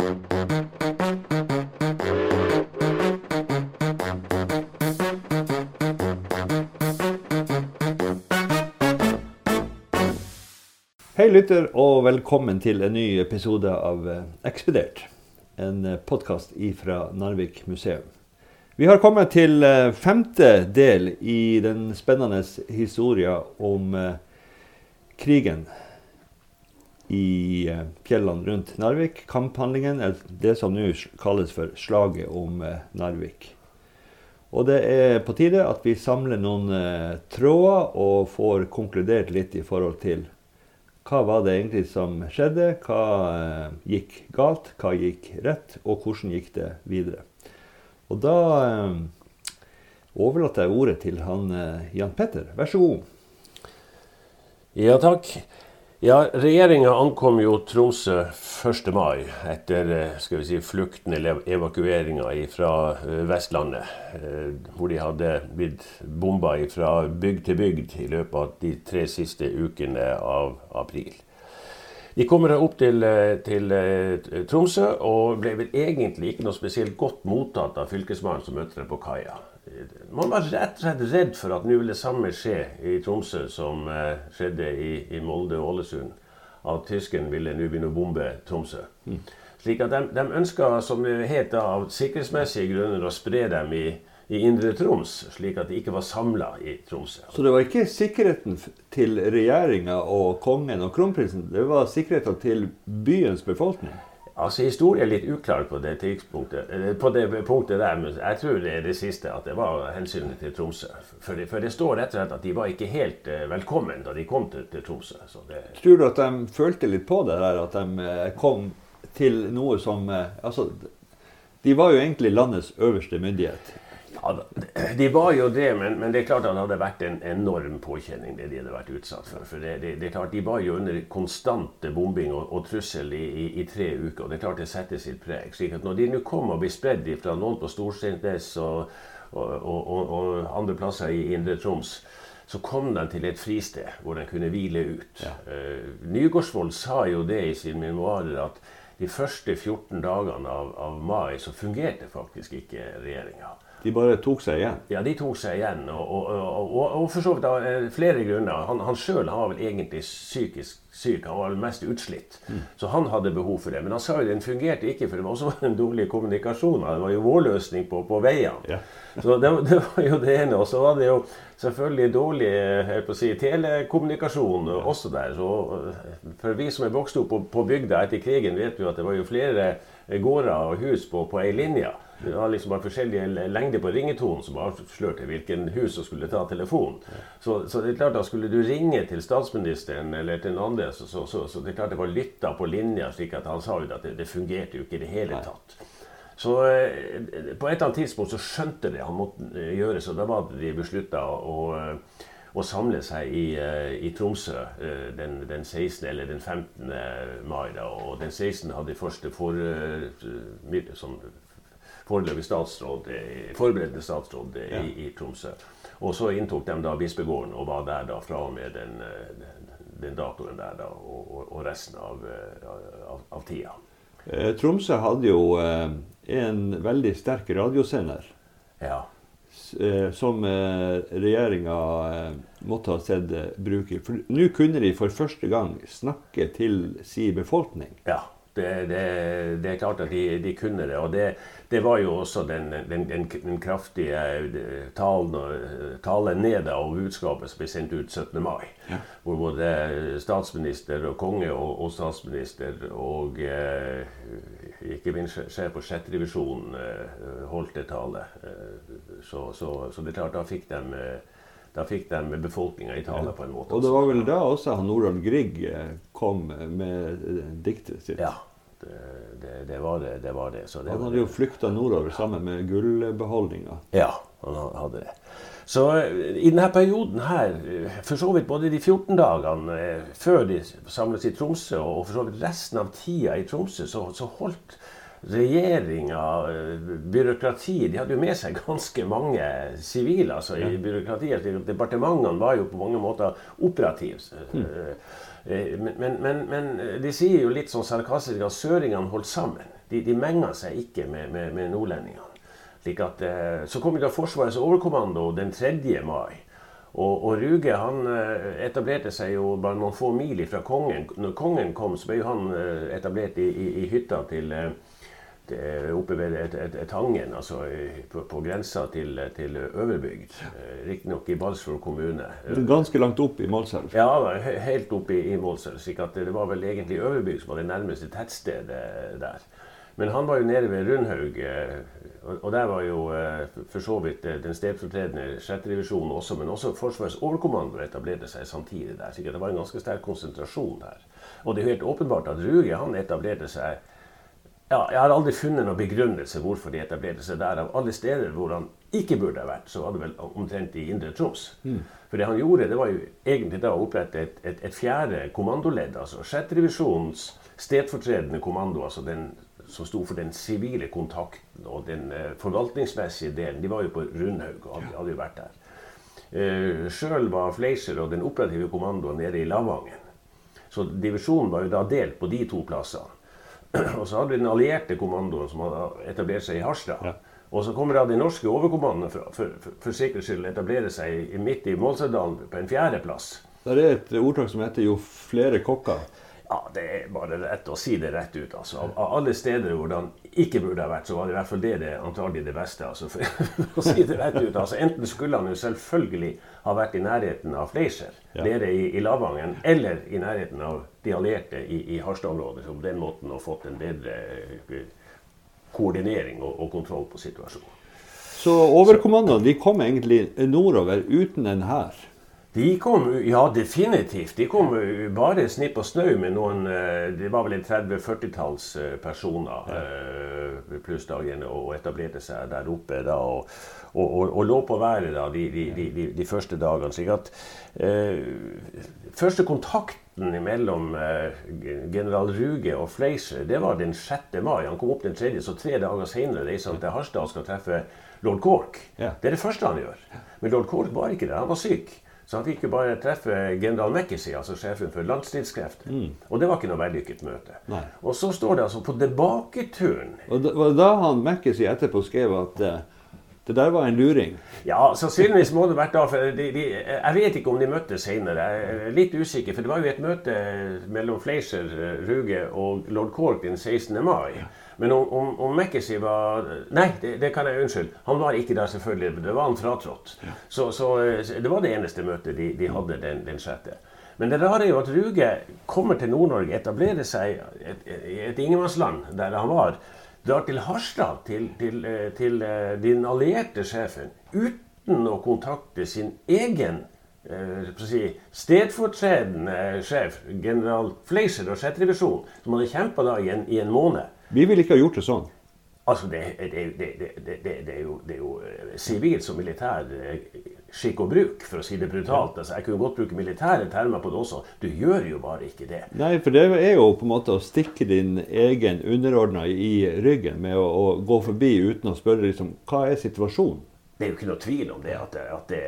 Hei, lytter, og velkommen til en ny episode av eh, Ekspedert. En podkast fra Narvik museum. Vi har kommet til eh, femte del i den spennende historien om eh, krigen i eh, fjellene rundt Narvik. Kamphandlingen, er det som nå kalles for slaget om eh, Narvik. Og det er på tide at vi samler noen eh, tråder og får konkludert litt i forhold til hva var det egentlig som skjedde, hva gikk galt, hva gikk rett, og hvordan gikk det videre. Og da overlater jeg ordet til han Jan Petter. Vær så god. Ja, takk. Ja, Regjeringa ankom jo Tromsø 1. mai etter eh, skal vi si, flukten eller evakueringa fra eh, Vestlandet. Eh, hvor de hadde blitt bomba fra bygd til bygd i løpet av de tre siste ukene av april. De kommer opp til, til, Tromsø og ble vel egentlig ikke noe spesielt godt mottatt av fylkesmannen som møtte dem på kaia. Man var rett og slett redd for at nå ville det samme skje i Tromsø som eh, skjedde i, i, Molde og Ålesund. At tyskerne ville nå begynne å bombe Tromsø. Mm. Slik at de, de ønska, som det het av sikkerhetsmessige grunner, å spre dem i, i Indre Troms, slik at de ikke var samla i Tromsø. Så det var ikke sikkerheten til regjeringa og kongen og kronprinsen, det var sikkerheten til byens befolkning? Altså, Historien er litt uklar på det tidspunktet, på det punktet der, men jeg tror det er det siste. At det var hensynet til Tromsø. For det, for det står rett og slett at de var ikke helt uh, velkommen da de kom til, til Tromsø. Det... Tror du at de følte litt på det der, at de uh, kom til noe som Altså, de var jo egentlig landets øverste myndighet. Ja, De var jo det, men, men, det er klart at det hadde vært en enorm påkjenning det de hadde vært utsatt for. For det, det, det er klart De var jo under konstante bombing og, og trussel i, i, i, tre uker. og det er klart det setter sitt preg. slik at Når de nå kom og ble spredd fra noen på Storsteinnes og, og, og, andre plasser i Indre Troms, så kom de til et fristed hvor de kunne hvile ut. Ja. Uh, Nygaardsvold sa jo det i sine memoarer at de første 14 dagene av, av mai så fungerte faktisk ikke regjeringa. De bare tok seg igjen? Ja, de tok seg igjen. Og, og, og, og for så vidt av eh, flere grunner. Han, han sjøl var vel egentlig psykisk syk. Han var vel mest utslitt. Mm. Så han hadde behov for det. Men han sa jo den fungerte ikke, for det var også en dårlig kommunikasjon. Det var jo vårløsning på, på veiene. Ja. så det, det, var jo det ene. Og så var det jo selvfølgelig dårlig å si, telekommunikasjon ja. også der. Så for vi som er vokst opp på, på bygda etter krigen, vet jo at det var jo flere gårder og hus på, på ei linje. Det var liksom bare forskjellige lengder på ringetonen som avslørte hvilken hus som skulle ta telefonen. Så, så, det er klart da skulle du ringe til statsministeren eller til noen andre, så, så, så det er klart det var lytta på linja, slik at han sa jo at det, det fungerte jo ikke i det hele tatt. Så eh, på et eller annet tidspunkt så skjønte det han måtte eh, gjøre, så da var det de beslutta å, eh, å samle seg i, i Tromsø den, den, 16. eller den 15. mai. Da, og den 16. hadde de første for, som foreløpig statsråd, forberedende statsråd i, ja. i, Tromsø. Og så inntok de da bispegården og var der da fra og med den, den datoen der da, og, og resten av, av, av tida. Eh, Tromsø hadde jo eh, en veldig sterk radiosender. Ja. Eh, som eh, regjeringa eh, måtte ha sett bruke. For nå kunne de for første gang snakke til sin befolkning. Ja. Det, det, det, er klart at de, de kunne det. Og det, det, var jo også den, den, den, kraftige eh, talen, talen ned av budskapet som ble sendt ut 17. mai. Ja. Hvor både statsminister og konge og, og statsminister og eh, ikke minst sjef på sjetterevisjonen eh, holdt det tale. Eh, så, så, så, det er klart, da fikk de eh, da fikk de befolkninga i tale på en måte. Og det var vel da også han Nordahl Grieg eh, kom med diktet sitt? Ja, det, det, det, var det. det, var det. han hadde jo flykta nordover sammen med gullbeholdninga. Ja, han hadde det. Så eh, i denne perioden her, eh, for så vidt både de 14 dagene før de samles i Tromsø, og for så vidt resten av tida i Tromsø, så, så holdt regjeringa, byråkrati byråkratiet, de hadde jo med seg ganske mange sivile altså, i byråkratiet. Departementene var jo på mange måter operative. Mm. Men, men, men, de sier jo litt sånn sarkastisk at søringene holdt sammen. de, de menger seg ikke med, med, med nordlendingene. Slik at, eh, så kom da Forsvarets overkommando den 3. mai. Og, og, Ruge han eh, etablerte seg jo bare noen få mil fra kongen. Når kongen kom, så ble han eh, etablert i, i, i hytta til, til, oppe ved et, et, et Tangen, altså på, på grensa til, til Øverbygd. Riktignok i Balsfjord kommune. Ganske langt opp i Målselv? Ja, helt opp i, i Målselv. det var vel egentlig Øverbygd som var det nærmeste tettstedet der. Men han var jo nede ved Rundhaug, eh, og der var jo eh, for så vidt eh, den stedfortredende 6. divisjonen også, men også Forsvarets overkommando etablerte seg samtidig der. Så det var en ganske sterk konsentrasjon der. Og det er helt åpenbart at Ruge han etablerte seg ja, Jeg har aldri funnet noen begrunnelse hvorfor de etablerte seg der. Av alle steder hvor han ikke burde ha vært, så var det vel omtrent i Indre Troms. Mm. For det han gjorde, det var jo egentlig da å opprette et, et, et fjerde kommandoledd. Altså 6. divisjonens stedfortredende kommando. altså den som sto for den sivile kontakten og den uh, forvaltningsmessige delen, de var jo på Rundhaug og hadde, hadde jo vært der. Uh, Sjøl var Fleischer og den operative kommandoen nede i Lavangen. Så divisjonen var jo da delt på de to plassene. Og så hadde vi den allierte kommandoen som hadde etablert seg i Harstad. Ja. Og så kommer da de norske overkommandoene for, for, for, for sikkerhets skyld etablere seg midt i Målselvdalen på en fjerdeplass. Det er et ordtak som heter 'jo flere kokker'. Ja, Det er bare rett å si det rett ut. altså. Av, av alle steder hvor han ikke burde ha vært, så var det i hvert fall det, det antagelig det beste. altså, for å si det rett ut. altså. Enten skulle han jo selvfølgelig ha vært i nærheten av Fleischer, ja. nede i, i Lavangen, eller i nærheten av de allierte i, i Harstad-området. som den måten har fått en bedre eh, koordinering og, og kontroll på situasjonen. Så overkommandoen de kom egentlig nordover uten en hær? De kom, ja definitivt. De kom bare snipp og snau med noen eh, Det var vel en 30-40-talls eh, personer ja. Eh, pluss dagen og etablerte seg der oppe da. Og, og, og, og lå på været da de, de, de, de første dagene. slik at eh, Første kontakten mellom eh, general Ruge og Fleischer det var den 6. mai. Han kom opp den 3., så tre dager senere reiser han til Harstad og skal treffe lord Cork. Det er det første han gjør. Men lord Cork var ikke der. Han var syk. Så han fikk jo bare treffe general McKessie, altså sjefen for landstridskrefter. Mm. Og det var ikke noe vellykket møte. Nei. Og så står det altså på tilbaketuren Og da, da han McKessie etterpå skrev at uh, det der var en luring? Ja, sannsynligvis må det vært da. for de, de, Jeg vet ikke om de møttes senere. Jeg er litt usikker. For det var jo et møte mellom Fleischer, Ruge og lord Cork den 16. mai. Men om, om, om McKessie var Nei, det, det, kan jeg unnskylde. Han var ikke der, selvfølgelig. Det var han fratrådt. Så, så, det var det eneste møtet de, de hadde den, den sjette. Men det rare er jo at Ruge kommer til Nord-Norge, etablerer seg i et, et ingenmannsland der han var. Drar til Harstad, til, til, eh, til din allierte sjefen, uten å kontakte sin egen eh, si, stedfortredende sjef, general Fleischer og 6. divisjon, som hadde kjempa i, i en måned. Vi ville ikke ha gjort det sånn. Altså, det, det, det, det er jo, jo eh, sivilt som militær eh, skikk og bruk, for å si det brutalt. Altså, jeg kunne godt bruke militære termer på det også. Du gjør jo bare ikke det. Nei, for det er jo på en måte å stikke din egen underordna i ryggen med å, å, gå forbi uten å spørre liksom, hva er situasjonen? Det er jo ikke noe tvil om det, at det, at det,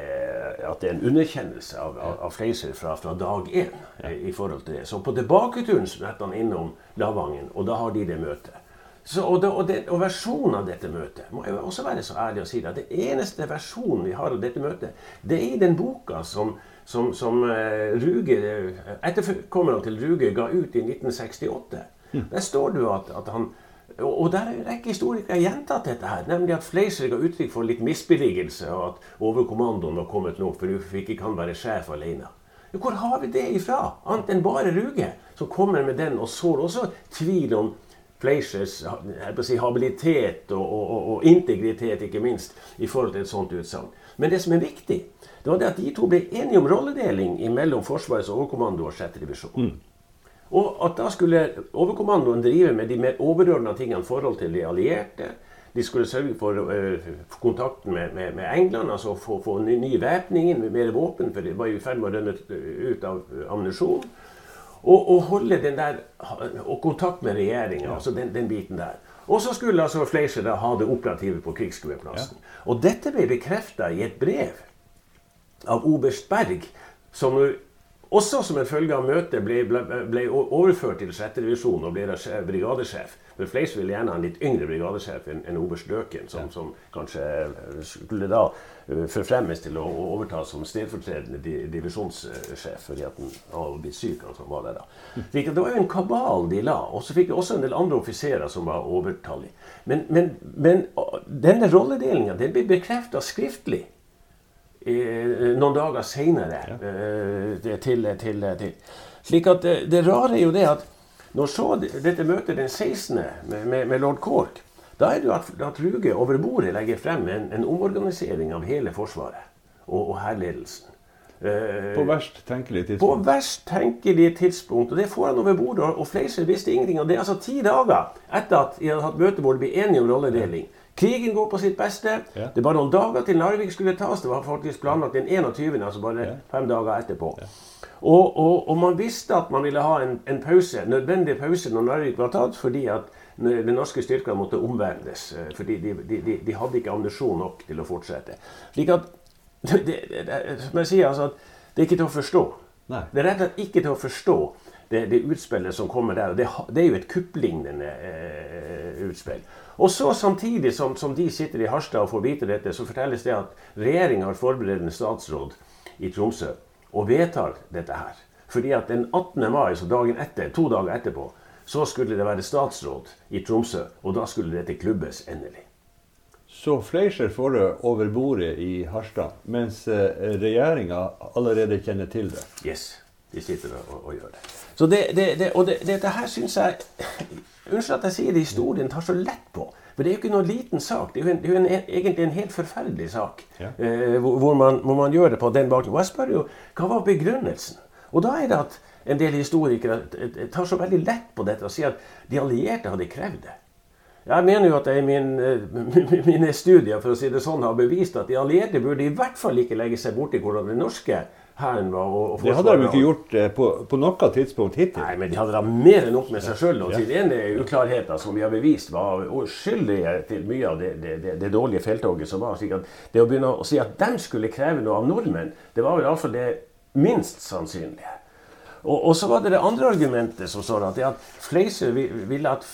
at det er en underkjennelse av, av, av Fleiser fra, fra, dag én. Ja. I forhold til det. Så på tilbaketuren møtte han innom Lavangen, og da har de det møtet. Så, og, det, og, det, og, versjonen av dette møtet må jeg også være så ærlig å si det, at det eneste versjonen vi har av dette møtet, det er i den boka som, som, som Ruger, Ruge, etterkommerne til Ruge ga ut i 1968. Mm. Der står det jo at, at han og, og der er en rekke historikere gjentatt dette her, nemlig at Fleischer ga uttrykk for litt misbilligelse, og at overkommandoen var kommet nå, for du fikk ikke han være sjef alene. Hvor har vi det ifra? Annet enn bare Ruge, som kommer med den og sår også tvil om Fleischers si, habilitet og, og, og, integritet, ikke minst, i forhold til et sånt utsagn. Men det som er viktig, det var det at de to ble enige om rolledeling mellom Forsvarets overkommando og 6. divisjon. Mm. Og at da skulle overkommandoen drive med de mer overordna tingene i forhold til de allierte. De skulle sørge for uh, kontakten med, med, med, England, altså få, få ny, ny væpning med mer våpen, for de var i ferd med å rønne ut av ammunisjon. Og, og, holde den der, og kontakt med regjeringa, ja. altså den, den, biten der. Og så skulle altså Fleischer da ha det operative på krigsskueplassen. Ja. Og dette ble bekrefta i et brev av oberst Berg, som også som en følge av møtet ble, ble, ble overført til 6. divisjon og ble brigadesjef. For Fleis ville gjerne ha en litt yngre brigadesjef enn en oberst Løken, som, ja. som, kanskje skulle da uh, forfremmes til å, overta som stedfortredende divisjonssjef fordi at han hadde blitt syk. Han som var der da. Det var jo en kabal de la. Og så fikk jeg også en del andre offiserer som var overtallige. Men, men, men denne rolledelinga ble bekrefta skriftlig Eh, noen dager seinere. Eh, til, til, til, Slik at det, det, rare er jo det at når så dette møtet den 16. med, med, med lord Cork, da er det jo at, at Ruge over bordet legger frem en, en omorganisering av hele Forsvaret og, og hærledelsen. Eh, på verst tenkelig tidspunkt? På verst tenkelig tidspunkt. Og det får han over bordet. Og Fleischer visste ingenting. Og det er altså ti dager etter at de hadde hatt møte hvor det ble enige om rolledeling. Krigen går på sitt beste. Ja. Det bare noen dager til Narvik skulle tas. Det var faktisk planlagt den 21., altså bare ja. fem dager etterpå. Ja. Og, og, og, man visste at man ville ha en, en, pause, nødvendig pause når Narvik var tatt, fordi at de norske styrkene måtte omvendes. Eh, fordi de, de, de, de, hadde ikke ammunisjon nok til å fortsette. Slik at, det, det, som jeg sier, altså, det er ikke til å forstå. Nei. Det er rett og slett ikke til å forstå det, det utspillet som kommer der. Det, det er jo et kupplignende eh, utspill. Og så Samtidig som, som, de sitter i Harstad og får vite dette, så fortelles det at regjeringa har forberedt statsråd i Tromsø og vedtar dette her. Fordi at den 18. mai, så dagen etter, to dager etterpå, så skulle det være statsråd i Tromsø. Og da skulle dette klubbes endelig. Så Fleischer får det over bordet i Harstad, mens eh, regjeringa allerede kjenner til det? Yes, de sitter og, og gjør det. Så det, det, det og det, dette her syns jeg Unnskyld at jeg sier det, historien tar så lett på. For det er jo ikke noen liten sak. Det er jo, en, det er jo en, egentlig en helt forferdelig sak. Ja. Eh, hvor, man, hvor, man, gjør det på den bakgrunnen. Og jeg spør jo hva var begrunnelsen? Og da er det at en del historikere tar så veldig lett på dette og sier at de allierte hadde krevd det. Jeg mener jo at jeg i min, eh, mine studier for å si det sånn, har bevist at de allierte burde i hvert fall ikke legge seg borti hvordan det norske hæren var. Og, og det hadde de ikke gjort eh, på, på, noe tidspunkt hittil. Nei, men de hadde da mer enn nok med seg sjøl. Og sine ene uklarheter som vi har bevist var skyldige til mye av det, det, det, det dårlige felttoget som var. slik at Det å begynne å si at de skulle kreve noe av nordmenn, det var vel iallfall det minst sannsynlige. Og, og, så var det det andre argumentet som står at, at Fleiser ville at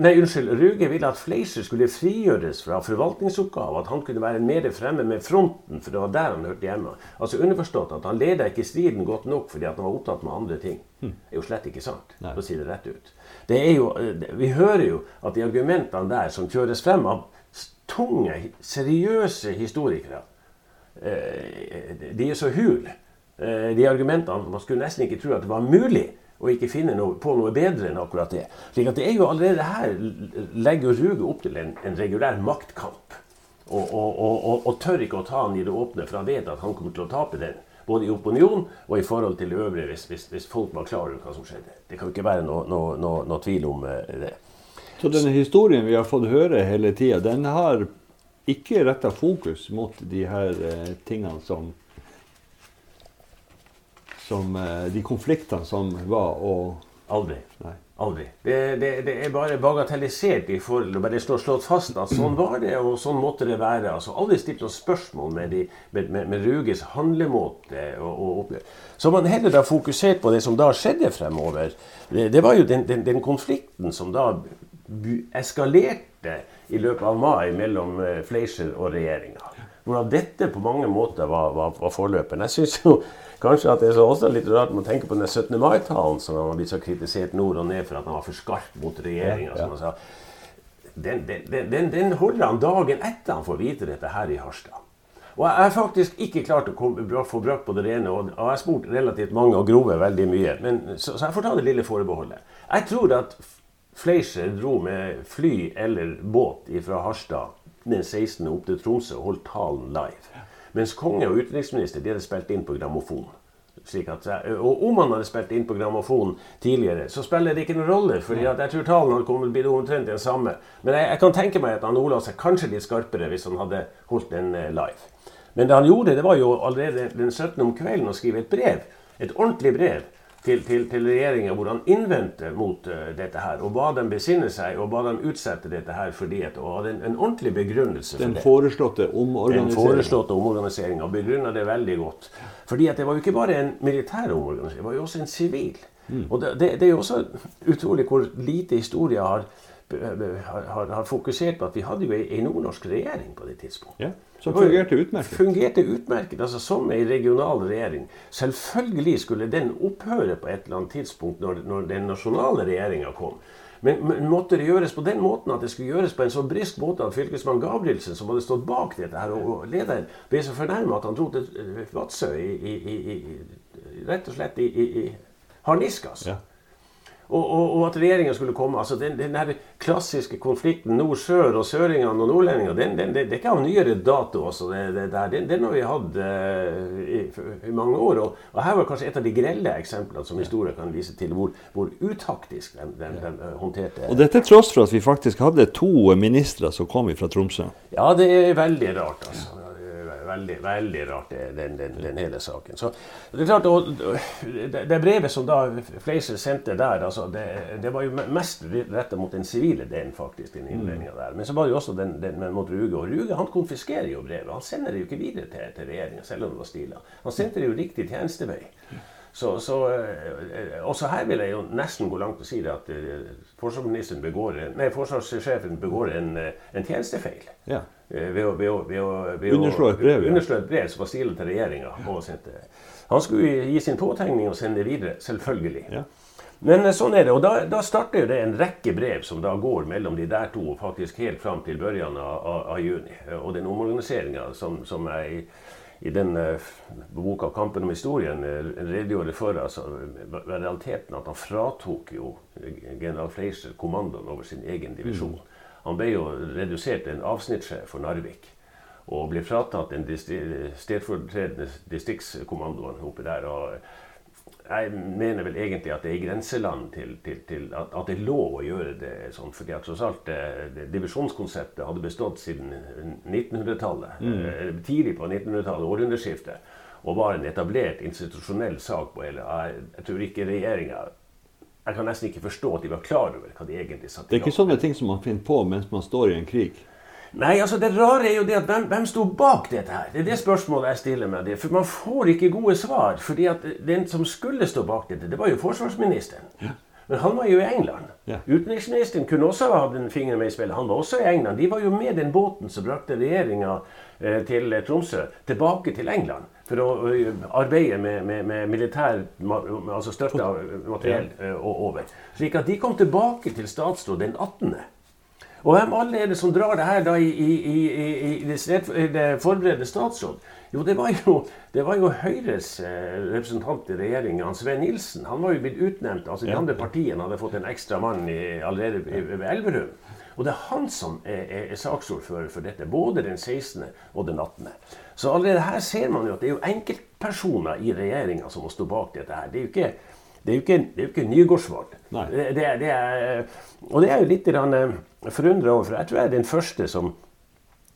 Nei, unnskyld, Ruge ville at Fleischer skulle frigjøres fra forvaltningsoppgaver. At han kunne være mer fremme med fronten, for det var der han hørte hjemme. Altså Underforstått at han leda ikke striden godt nok fordi han var opptatt med andre ting. Hm. Det er jo slett ikke sant, for å si det rett ut. Det jo, vi hører jo at de argumentene der som kjøres frem av tunge, seriøse historikere, eh, de er så hule. Eh, de argumentene Man skulle nesten ikke tro at det var mulig å ikke finne noe, på noe bedre enn akkurat det. Slik at det er jo allerede her legger Ruge opp til en, en regulær maktkamp. Og, og, og, og, tør ikke å ta han i det åpne, for han vet at han kommer til å tape den. Både i opinion og i forhold til det øvrige, hvis, hvis, hvis folk var klar over hva som skjedde. Det kan jo ikke være noe, noe, noe, noe tvil om uh, det. Så denne historien vi har fått høre hele tida, den har ikke retta fokus mot de her uh, tingene som som eh, de konfliktene som var og Aldri. Nei. Aldri. Det, det, det, er bare bagatellisert i forhold bare slå, slått fast at sånn var det, og sånn måtte det være. Altså, aldri stilt noen spørsmål med, de, med, med, med Ruges handlemåte og, og. Så man heller da fokusert på det som da skjedde fremover. Det, det var jo den, den, den, konflikten som da eskalerte i løpet av mai mellom eh, Fleischer og regjeringa. Hvordan dette på mange måter var, var, var forløperen. Jeg synes jo Kanskje at det er også litt rart man tenker på den 17. mai-talen som har blitt så kritisert nord og ned for at han var for skarp mot regjeringa. Ja, ja. Den, den, den, den, holder han dagen etter han får vite dette her i Harstad. Og jeg har faktisk ikke klart å komme, få brakt på det rene. Og jeg har spurt relativt mange og grove veldig mye. Men, så, så, jeg får ta det lille forbeholdet. Jeg tror at Fleischer dro med fly eller båt fra Harstad den 16. opp til Tromsø og holdt talen live. Mens konge og utenriksminister de hadde spilt inn på grammofon. At, og om han hadde spilt inn på grammofon tidligere, så spiller det ikke noen rolle. fordi jeg tror talen hadde kommet bli omtrent den samme. Men jeg, jeg, kan tenke meg at han ordla seg kanskje litt skarpere hvis han hadde holdt den eh, live. Men det han gjorde, det var jo allerede den 17. om kvelden å skrive et brev. Et ordentlig brev. Til, til, til regjeringa hvor han innvendte mot uh, dette her, og ba dem besinne seg og ba dem utsette dette her fordi at, og hadde en, en ordentlig begrunnelse for Den det. Foreslåtte. Den foreslåtte omorganiseringa begrunna det veldig godt. Fordi at det var jo ikke bare en militær omorganisering, det var jo også en sivil. Mm. Og det, det, det, er jo også utrolig hvor lite historie har, har, har, fokusert på at vi hadde jo ei nordnorsk regjering på det tidspunktet. Ja. Som fungerte utmerket. Fungerte utmerket, altså Som en regional regjering. Selvfølgelig skulle den opphøre på et eller annet tidspunkt når, når den nasjonale regjeringa kom. Men, men, måtte det gjøres på den måten at det skulle gjøres på en så brisk måte at fylkesmann Gabrielsen, som hadde stått bak dette her, og lederen, ble så fornærma at han dro til Vadsø i, i, i, rett og slett i, harniskas. Ja. Og, og, og, at regjeringa skulle komme. altså Den, den der klassiske konflikten nord-sør og søringene og nordlendinger, den, den, det, er ikke av nyere dato. også, det, det der, den, har vi hatt uh, i, i, mange år. Og, og, her var kanskje et av de grelle eksemplene som historien kan vise til, hvor, hvor utaktisk den, den, den uh, håndterte Og dette tross for at vi faktisk hadde to ministre som kom fra Tromsø? Ja, det er veldig rart. altså veldig, veldig rart, den, den, den, hele saken. Så Det er klart, og, det, brevet som da Fleischer sendte der, altså, det, det, var jo mest retta mot den sivile delen, faktisk. den innledninga der. Men så var det jo også den, den mot Ruge. Og Ruge han konfiskerer jo brevet. Han sender det jo ikke videre til, til regjeringa, selv om det var stila. Han sendte det jo riktig tjenestevei. Så, så, eh, også her vil jeg jo nesten gå langt og si det at uh, forsvarsministeren begår, forsvarssjefen begår en, eh, en tjenestefeil. Ja. Ved å, ved å, ved å, ved underslå et brev, ja. underslå et brev som var stilet til regjeringa. Han skulle gi sin påtegning og sende det videre, selvfølgelig. Ja. Men sånn er det. Og da, da starter det en rekke brev som da går mellom de der to, faktisk helt fram til børjan av, av, av, juni. Og den omorganiseringa som, som jeg i i den boka 'Kampen om historien' redegjorde for altså, realiteten at han fratok jo general Fleischer kommandoen over sin egen divisjon. Mm. Han ble jo redusert til en avsnittssjef for Narvik. Og ble fratatt den stedfortredende distriktskommandoen oppi der. og jeg mener vel egentlig at det er i grenseland til, til, til at, at, det er lov å gjøre det sånn. fordi at tross alt eh, Divisjonskonseptet hadde bestått siden 1900-tallet. Mm. Eh, tidlig på 1900-tallet, århundreskiftet. Og var en etablert institusjonell sak på hele. Jeg, jeg tror ikke regjeringa Jeg kan nesten ikke forstå at de var klar over hva de egentlig satte i gang. Det er ikke sånne ting som man finner på mens man står i en krig? Nei, altså Det rare er jo det at hvem, hvem sto bak dette her? Det er det spørsmålet jeg stiller meg. For man får ikke gode svar. fordi at den som skulle stå bak dette, det var jo forsvarsministeren. Ja. Men han var jo i England. Ja. Utenriksministeren kunne også ha hatt en finger med i spillet. Han var også i England. De var jo med den båten som brakte regjeringa eh, til Tromsø tilbake til England. For å arbeide med, med, med militær altså støtte materiell og over. Slik at de kom tilbake til statsråd den 18. Og hvem alle er det som drar det her da i, i, i, i det, det forberedende statsråd? Jo, det var jo, det var jo Høyres representant i regjeringa, Svein Nilsen. Han var jo blitt utnevnt. altså De andre partiene hadde fått en ekstra mann allerede ved Elverum. Og det er han som er, er, er saksordfører for dette, både den 16. og den 18. Så allerede her ser man jo at det er jo enkeltpersoner i regjeringa som må stå bak dette her. Det er jo ikke, det er jo ikke, det er jo ikke Nygaardsvold. Det, det, er, og det er jo litt grann, forundra over. For jeg tror jeg er den første som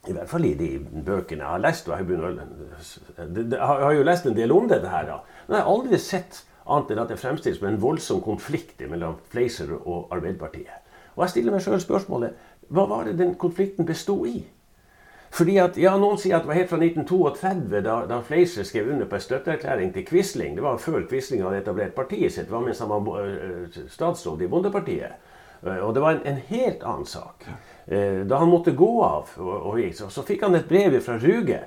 i hvert fall i de bøkene jeg har lest, og jeg, har jo lest en del om dette her, da. men jeg har aldri sett annet enn at det fremstilles som en voldsom konflikt mellom Fleiser og Arbeiderpartiet. Og jeg stiller meg sjøl spørsmålet hva var det den konflikten bestod i? Fordi at, ja, Noen sier at det var helt fra 1932, da, da Fleischer skrev under på en støtteerklæring til Quisling. Det var før Quisling hadde etablert partiet sitt. Det var mens han var uh, statsråd i Bondepartiet. Uh, og det var en, en, helt annen sak. Da han måtte gå av, og, og, så, så, fikk han et brev fra Ruge.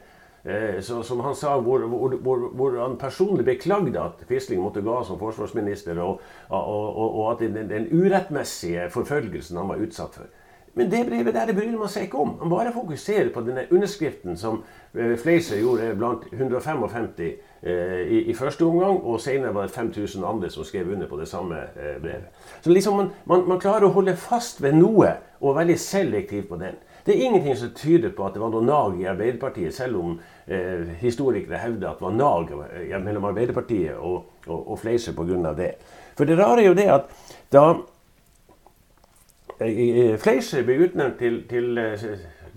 Så, som han sa, hvor, hvor, hvor, hvor, han personlig beklagde at Quisling måtte gå av som forsvarsminister, og, og, og at den, den urettmessige forfølgelsen han var utsatt for. Men det brevet der det bryr man seg ikke om. Man bare fokuserer på denne underskriften som Fleischer Fleiser gjorde blant 155 eh, i, i, første omgang, og senere var det 5000 andre som skrev under på det samme eh, brevet. Så liksom man, man, man, klarer å holde fast ved noe, og veldig selektiv på den. Det er ingenting som tyder på at det var noe nag i Arbeiderpartiet, selv om eh, historikere hevder at det var nag eh, mellom Arbeiderpartiet og, og, og Fleiser pga. det. For det rare er jo det at da Fleischer ble utnevnt til, til eh,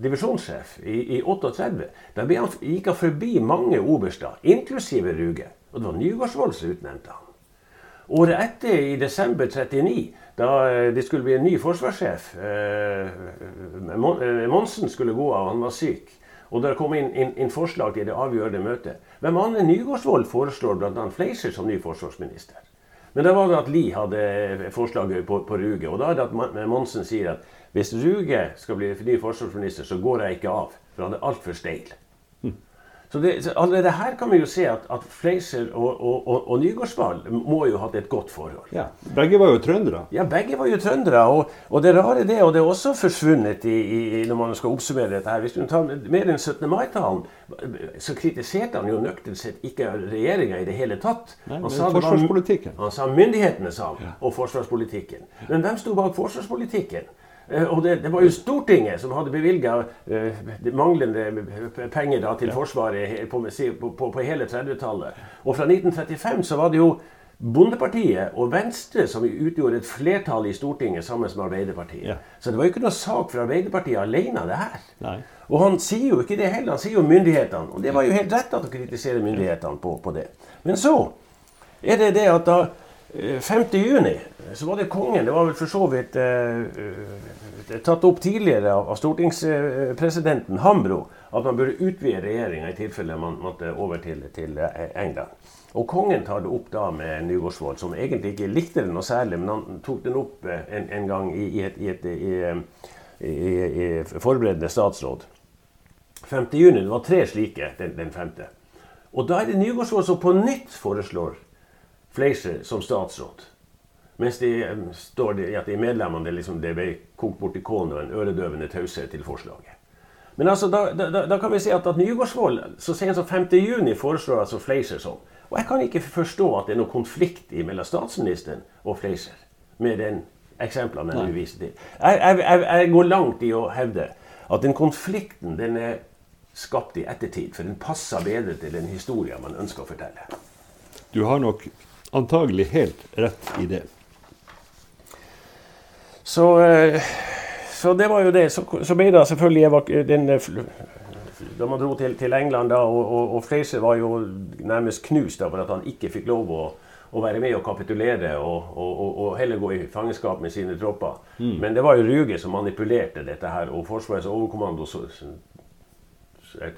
divisjonssjef i, i 38. Da han, gikk han forbi mange oberster, inklusive Ruge. Og det var Nygaardsvold som utnevnte han. Året etter, i desember 39, da eh, det skulle bli en ny forsvarssjef Monsen skulle gå av, han var syk. Og det kom inn, inn, inn, forslag til det avgjørende møtet. Hvem Anne Nygaardsvold foreslår bl.a. Fleischer som ny forsvarsminister. Men da var det at Li hadde forslaget på, på Ruge. Og da er det at Monsen sier at hvis Ruge skal bli ny forsvarsminister, så går jeg ikke av. For han er altfor steil. Så, det, så allerede her kan vi jo se at, at Fleischer og, og, og, og Nygaardsvall må jo ha hatt et godt forhold. Ja, Begge var jo trøndere. Ja, begge var jo trøndere. Og, og det rare det, og det er også forsvunnet i, i, når man skal oppsummere dette her Hvis du tar mer enn 17. mai-talen, så kritiserte han jo nøkternt sett ikke regjeringa i det hele tatt. Nei, han, sa forsvarspolitikken. Var, han sa myndighetene, sa han, ja. og forsvarspolitikken. Men hvem sto bak forsvarspolitikken? Eh, og det, det, var jo Stortinget som hadde bevilga uh, manglende penger da, til Forsvaret på, på, på hele 30-tallet. Og fra 1935 så var det jo Bondepartiet og Venstre som utgjorde et flertall i Stortinget sammen med Arbeiderpartiet. Ja. Så det var jo ikke noe sak for Arbeiderpartiet alene, det her. Nei. Og han sier jo ikke det heller, han sier jo myndighetene. Og det var jo helt rett at å kritisere myndighetene på, på det. Men så er det det at da 5. Eh, så var det kongen. Det var vel for så vidt eh, tatt opp tidligere av, stortingspresidenten Hambro at man burde utvide regjeringa i tilfelle man måtte over til, til, eh, England. Og kongen tar det opp da med Nygaardsvold, som egentlig ikke likte det noe særlig, men han tok den opp eh, en, en gang i, i, et, i, et, i, i forberedende statsråd. 5. juni, det var tre slike den, den femte. Og da er det Nygaardsvold som på nytt foreslår Fleischer som statsråd. Mens de eh, står det at de medlemmene det, liksom, det ble kokt bort i kålen og en øredøvende taushet til forslaget. Men altså, da, da, da, kan vi si at, at Nygaardsvold så sent som 5.6 foreslår altså Fleischer sånn. Og jeg kan ikke forstå at det er noen konflikt mellom statsministeren og Fleischer med den eksemplene jeg viser til. Jeg, jeg, jeg, går langt i å hevde at den konflikten den er skapt i ettertid, for den passer bedre til den historien man ønsker å fortelle. Du har nok antagelig helt rett i det. Så, eh, så, det var jo det. Så, så ble det selvfølgelig den, eh, Da man dro til, til England, da, og, og, og Fraser var jo nærmest knust over at han ikke fikk lov å, å være med og kapitulere og, og, heller gå i fangenskap med sine tropper. Mm. Men det var jo Ruge som manipulerte dette her, og Forsvarets overkommando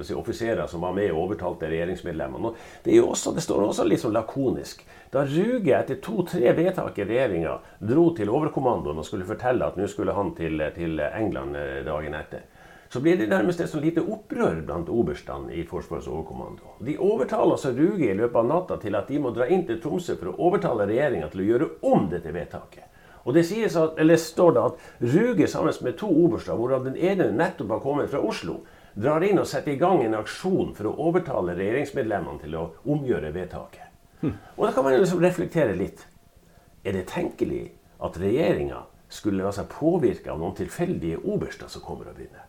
si, offiserer som var med og overtalte regjeringsmedlemmene. Det, det, står også litt sånn lakonisk. Da Ruge etter to-tre vedtak i regjeringa dro til overkommandoen og skulle fortelle at nå skulle han til, til, England eh, dagen etter, så blir det nærmest et sånn lite opprør blant oberstene i Forsvarets overkommando. De overtaler altså Ruge i løpet av natta til at de må dra inn til Tromsø for å overtale regjeringa til å gjøre om dette vedtaket. Og det at, står det at Ruge sammen med to oberster, hvorav den ene nettopp har kommet fra Oslo, drar inn og setter i gang en aksjon for å overtale regjeringsmedlemmene til å omgjøre vedtaket. Hm. Og da kan man liksom reflektere litt. Er det tenkelig at regjeringa skulle la seg påvirke av noen tilfeldige oberster som kommer og begynner?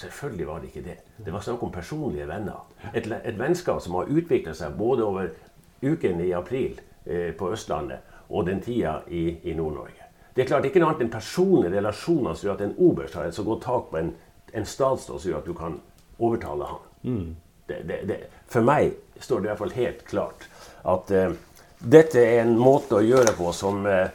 Selvfølgelig var det ikke det. Det var snakk om personlige venner. Et, et vennskap som har utvikla seg både over uken i april eh, på Østlandet og den tida i, i Nord-Norge. Det er klart ikke noe annet enn personlige relasjoner som gjør at en oberst har et så godt tak på en en statsråd som gjør at du kan overtale han. Mm. Det, det, det, for meg står det i hvert fall helt klart at uh, dette er en måte å gjøre på som uh,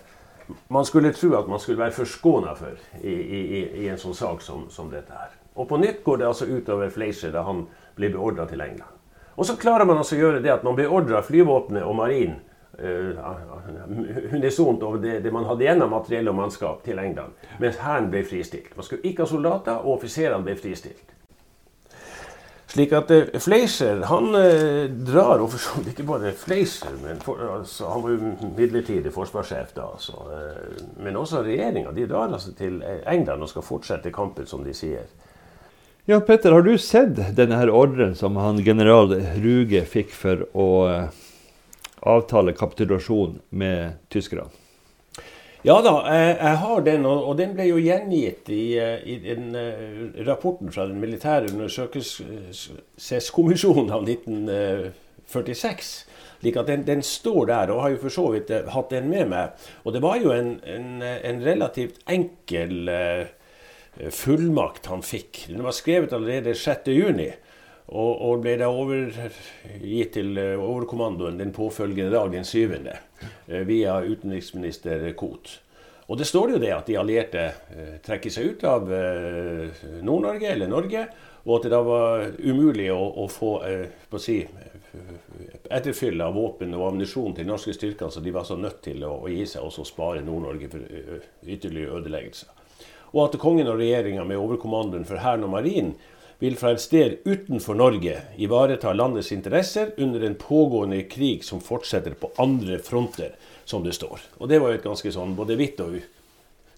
man skulle tro at man skulle være forskåna for i, i, i, en sånn sak som, som, dette her. Og på nytt går det altså utover Fleischer da han blir beordra til England. Og så klarer man altså å gjøre det at man beordrer flyvåpenet og marin uh, unisont over det, det, man hadde igjen av materiell og mannskap til England, mens hæren ble fristilt. Man skulle ikke ha soldater, og offiserene ble fristilt. Slik at uh, Fleischer han uh, drar, og for så vidt ikke bare Fleischer, men for, altså, han var jo midlertidig forsvarssjef da, altså, men også regjeringa. De drar altså til England og skal fortsette kampen, som de sier. Ja, Petter, har du sett denne her ordren som han general Ruge fikk for å avtale kapitulasjon med tyskerne? Ja da, jeg, har den, og, den ble jo gjengitt i, eh, i den, uh, rapporten fra den militære undersøkelseskommisjonen av 1946. Like at den, den, står der, og har jo for så vidt uh, hatt den med meg. Og det var jo en, en, en relativt enkel fullmakt han fikk. Den var skrevet allerede 6.6. Og, og ble da overgitt til eh, overkommandoen den påfølgende dag, den syvende, via utenriksminister Koht. Og det står jo det at de allierte trekker seg ut av Nord-Norge, eller Norge, og at det da var umulig å, å få å si, etterfyll av våpen og ammunisjon til norske styrker, så de var så nødt til å, å gi seg og spare Nord-Norge for ytterligere ødeleggelser. Og at kongen og regjeringa med overkommandoen for hæren og marinen vil fra et sted utenfor Norge ivareta landets interesser under en pågående krig som fortsetter på andre fronter, som det står. Og det var jo et ganske sånn både hvitt og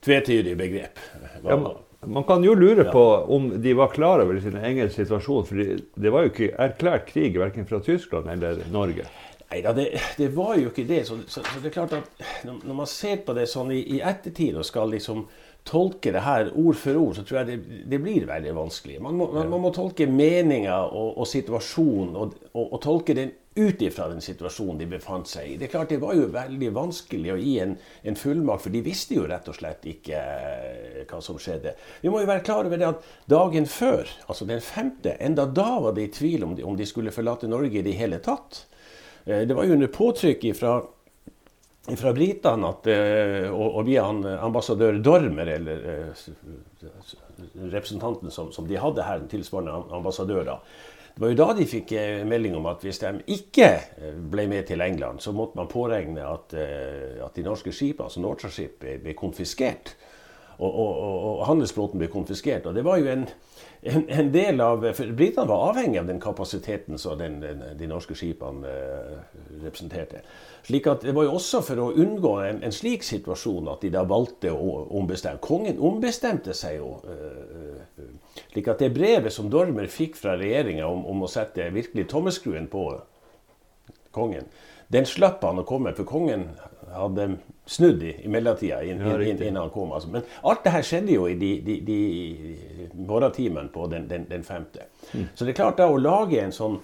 tvetydig begrep. Ja, man kan jo lure på om de var klar over sin egen situasjon. For det var jo ikke erklært krig verken fra Tyskland eller Norge. Nei da, det, det, var jo ikke det. Så, så, så, det er klart at når man ser på det sånn i, i ettertid og skal liksom tolke det her ord for ord, så tror jeg det, det blir veldig vanskelig. Man må, man, man må tolke meninga og, og situasjonen og, og, og, tolke den ut ifra den situasjonen de befant seg i. Det er klart det var jo veldig vanskelig å gi en, en fullmakt, for de visste jo rett og slett ikke eh, hva som skjedde. Vi må jo være klar over det at dagen før, altså den femte, enda da var det i tvil om de, om de skulle forlate Norge i det hele tatt. Eh, det var jo under påtrykk fra fra britene at, og, og via ambassadør Dormer, eller representanten som, som de hadde her, tilsvarende ambassadører, det var jo da de fikk eh, melding om at hvis de ikke eh, ble med til England, så måtte man påregne at, eh, at de norske skipene, altså Nortraship, ble konfiskert. Og, og, og, handelsflåten ble konfiskert. Og det var jo en, en, en del av For britene var avhengig av den kapasiteten som den, den, de norske skipene representerte. Slik at Det var jo også for å unngå en, en, slik situasjon at de da valgte å ombestemme. Kongen ombestemte seg jo. Uh, slik at det brevet som Dormer fikk fra regjeringa om, om, å sette virkelig tommeskruen på kongen, den slapp han å komme, for kongen hadde snudd i, i mellomtida inn, inn, inn, innen han kom. Altså. Men alt det her skjedde jo i de, de, de morgentimene på den, den, den femte. Mm. Så det er klart da å lage en sånn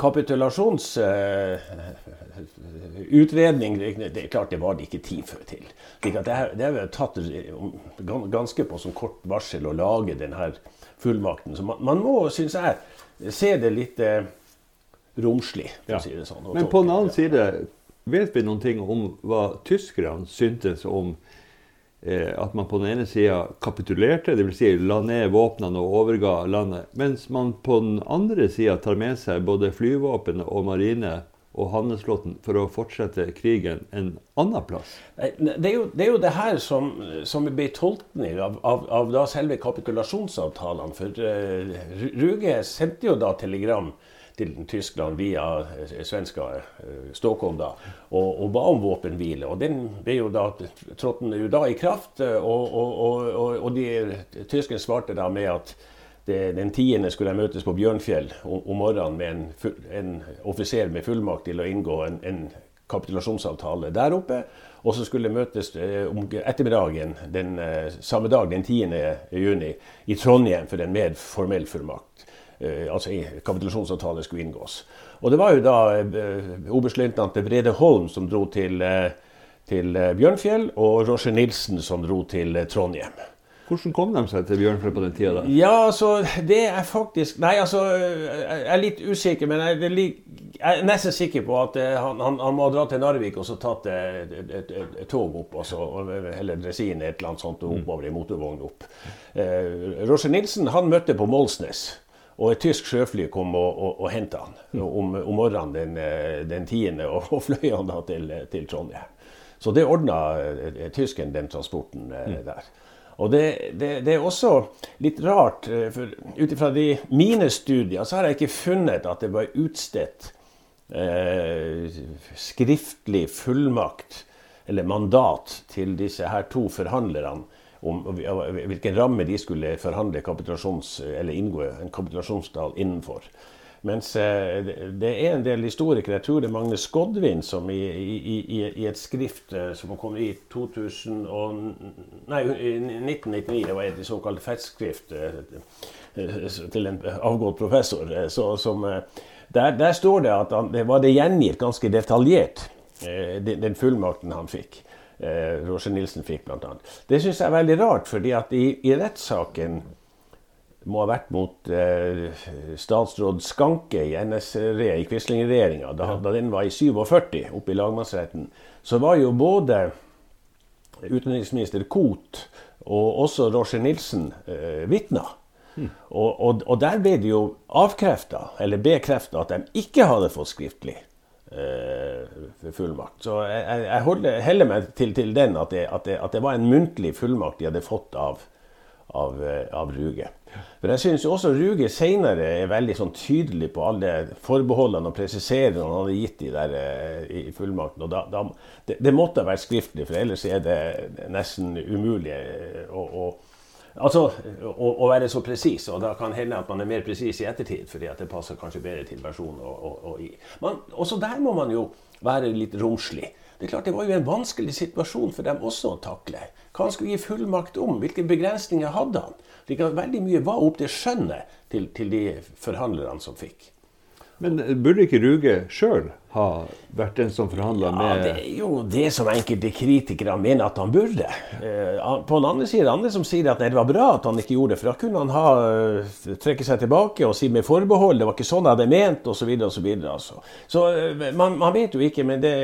kapitulasjonsutredning uh, Det er klart det var det ikke tid før til. Slik at det, det er tatt ganske på som kort varsel å lage denne fullmakten. Så man, man må, syns jeg, se det litt uh, romslig, for ja. å si det sånn. Men på den annen side, vet vi noen ting om hva tyskerne syntes om Eh, at man på den ene sida kapitulerte, dvs. Si la ned våpnene og overga landet, mens man på den andre sida tar med seg både flyvåpen og marine og handelsflåten for å fortsette krigen en annen plass? Det er jo det, er jo det her som, som blir tolkning av, av, av selve kapitulasjonsavtalene. For uh, Ruge sendte jo da telegram til Tyskland via eh, svenska eh, Stockholm da, og, og, ba om våpenhvile. Og Den ble jo da, trådte jo i kraft, eh, og, og, og de, tyskerne svarte da med at det, den tiende skulle jeg møtes på Bjørnfjell om, om morgenen med en, en, offiser med fullmakt til å inngå en, en kapitulasjonsavtale der oppe. Og så skulle møtes om ettermiddagen den samme dag, den 10. juni, i Trondheim for en mer formell fullmakt. Eh, altså kapitulasjonsavtale skulle inngås. Og det var jo da eh, oberstløytnant Brede Holm som dro til, eh, til Bjørnfjell, og Roger Nilsen som dro til Trondheim. Hvordan kom de seg til Bjørnfjell på den tida? Ja, altså, det er faktisk Nei, altså, jeg er litt usikker, men jeg jeg er nesten sikker på at han, han, han, må ha dratt til Narvik og så tatt et, et, et, tog opp, altså, eller dresin, et eller annet sånt, og oppover i motorvogn opp. Eh, Roger Nilsen han møtte på Målsnes. Og et tysk sjøfly kom og, og, og henta han om, om, morgenen den, eh, den 10. Og, og fløy han da til, til Trondheim. Så det ordna eh, tysken den transporten eh, mm. der. Og det, det, det, er også litt rart, for ut ifra mine studier så har jeg ikke funnet at det var utstedt eh, skriftlig fullmakt eller mandat til disse her to forhandlerne om hvilken ramme de skulle forhandle kapitulasjons, eller inngå en kapitulasjonsdal innenfor. Mens eh, det er en del historikere, jeg tror det er Magne Skodvin, som i, i, i et skrift eh, som kom i 2000 og, nei, 1999, det var et såkalt festskrift eh, til en avgått professor, så, som, der, der, står det at han, det var det gjengitt ganske detaljert, den fullmakten han fikk eh, Roger Nilsen fikk, bl.a. Det syns jeg er veldig rart, fordi at i, i rettssaken må ha vært mot eh, statsråd Skanke i NSRE i Quisling-regjeringa, da, da, den var i 47, oppe i lagmannsretten, så var jo både utenriksminister Koht og også Roger Nilsen eh, vitner. Mm. Og, og, og, der ble det jo avkrefta, eller bekrefta, at de ikke hadde fått skriftlig fullmakt. Så jeg, jeg holder, heller meg til, til den at det, at, det, at det, var en muntlig fullmakt de hadde fått av, av, eh, av Ruge. For jeg syns også Ruge senere er veldig sånn tydelig på alle forbeholdene og presiseringene han hadde gitt de der uh, i fullmakten. Da, da, det, det, måtte være skriftlig, for ellers er det nesten umulig eh, å, å Altså, å, å, være så presis, og da kan hende at man er mer presis i ettertid, fordi at det passer kanskje bedre til versjonen. Og, og, og i. Men også der må man jo være litt romslig. Det er klart det var jo en vanskelig situasjon for dem også å takle. Hva han skulle gi fullmakt om? Hvilke begrensninger hadde han? Veldig mye var opp til skjønnet til, til de forhandlerne som fikk. Men burde ikke Ruge sjøl ha vært den som forhandla med Ja, Det er jo det som enkelte kritikere mener at han burde. Eh, på den andre siden andre som sier at det var bra at han ikke gjorde det, for da kunne han ha, eh, trekke seg tilbake og si med forbehold det var ikke sånn jeg hadde ment, osv. videre Altså. Så eh, man, man, vet jo ikke, men det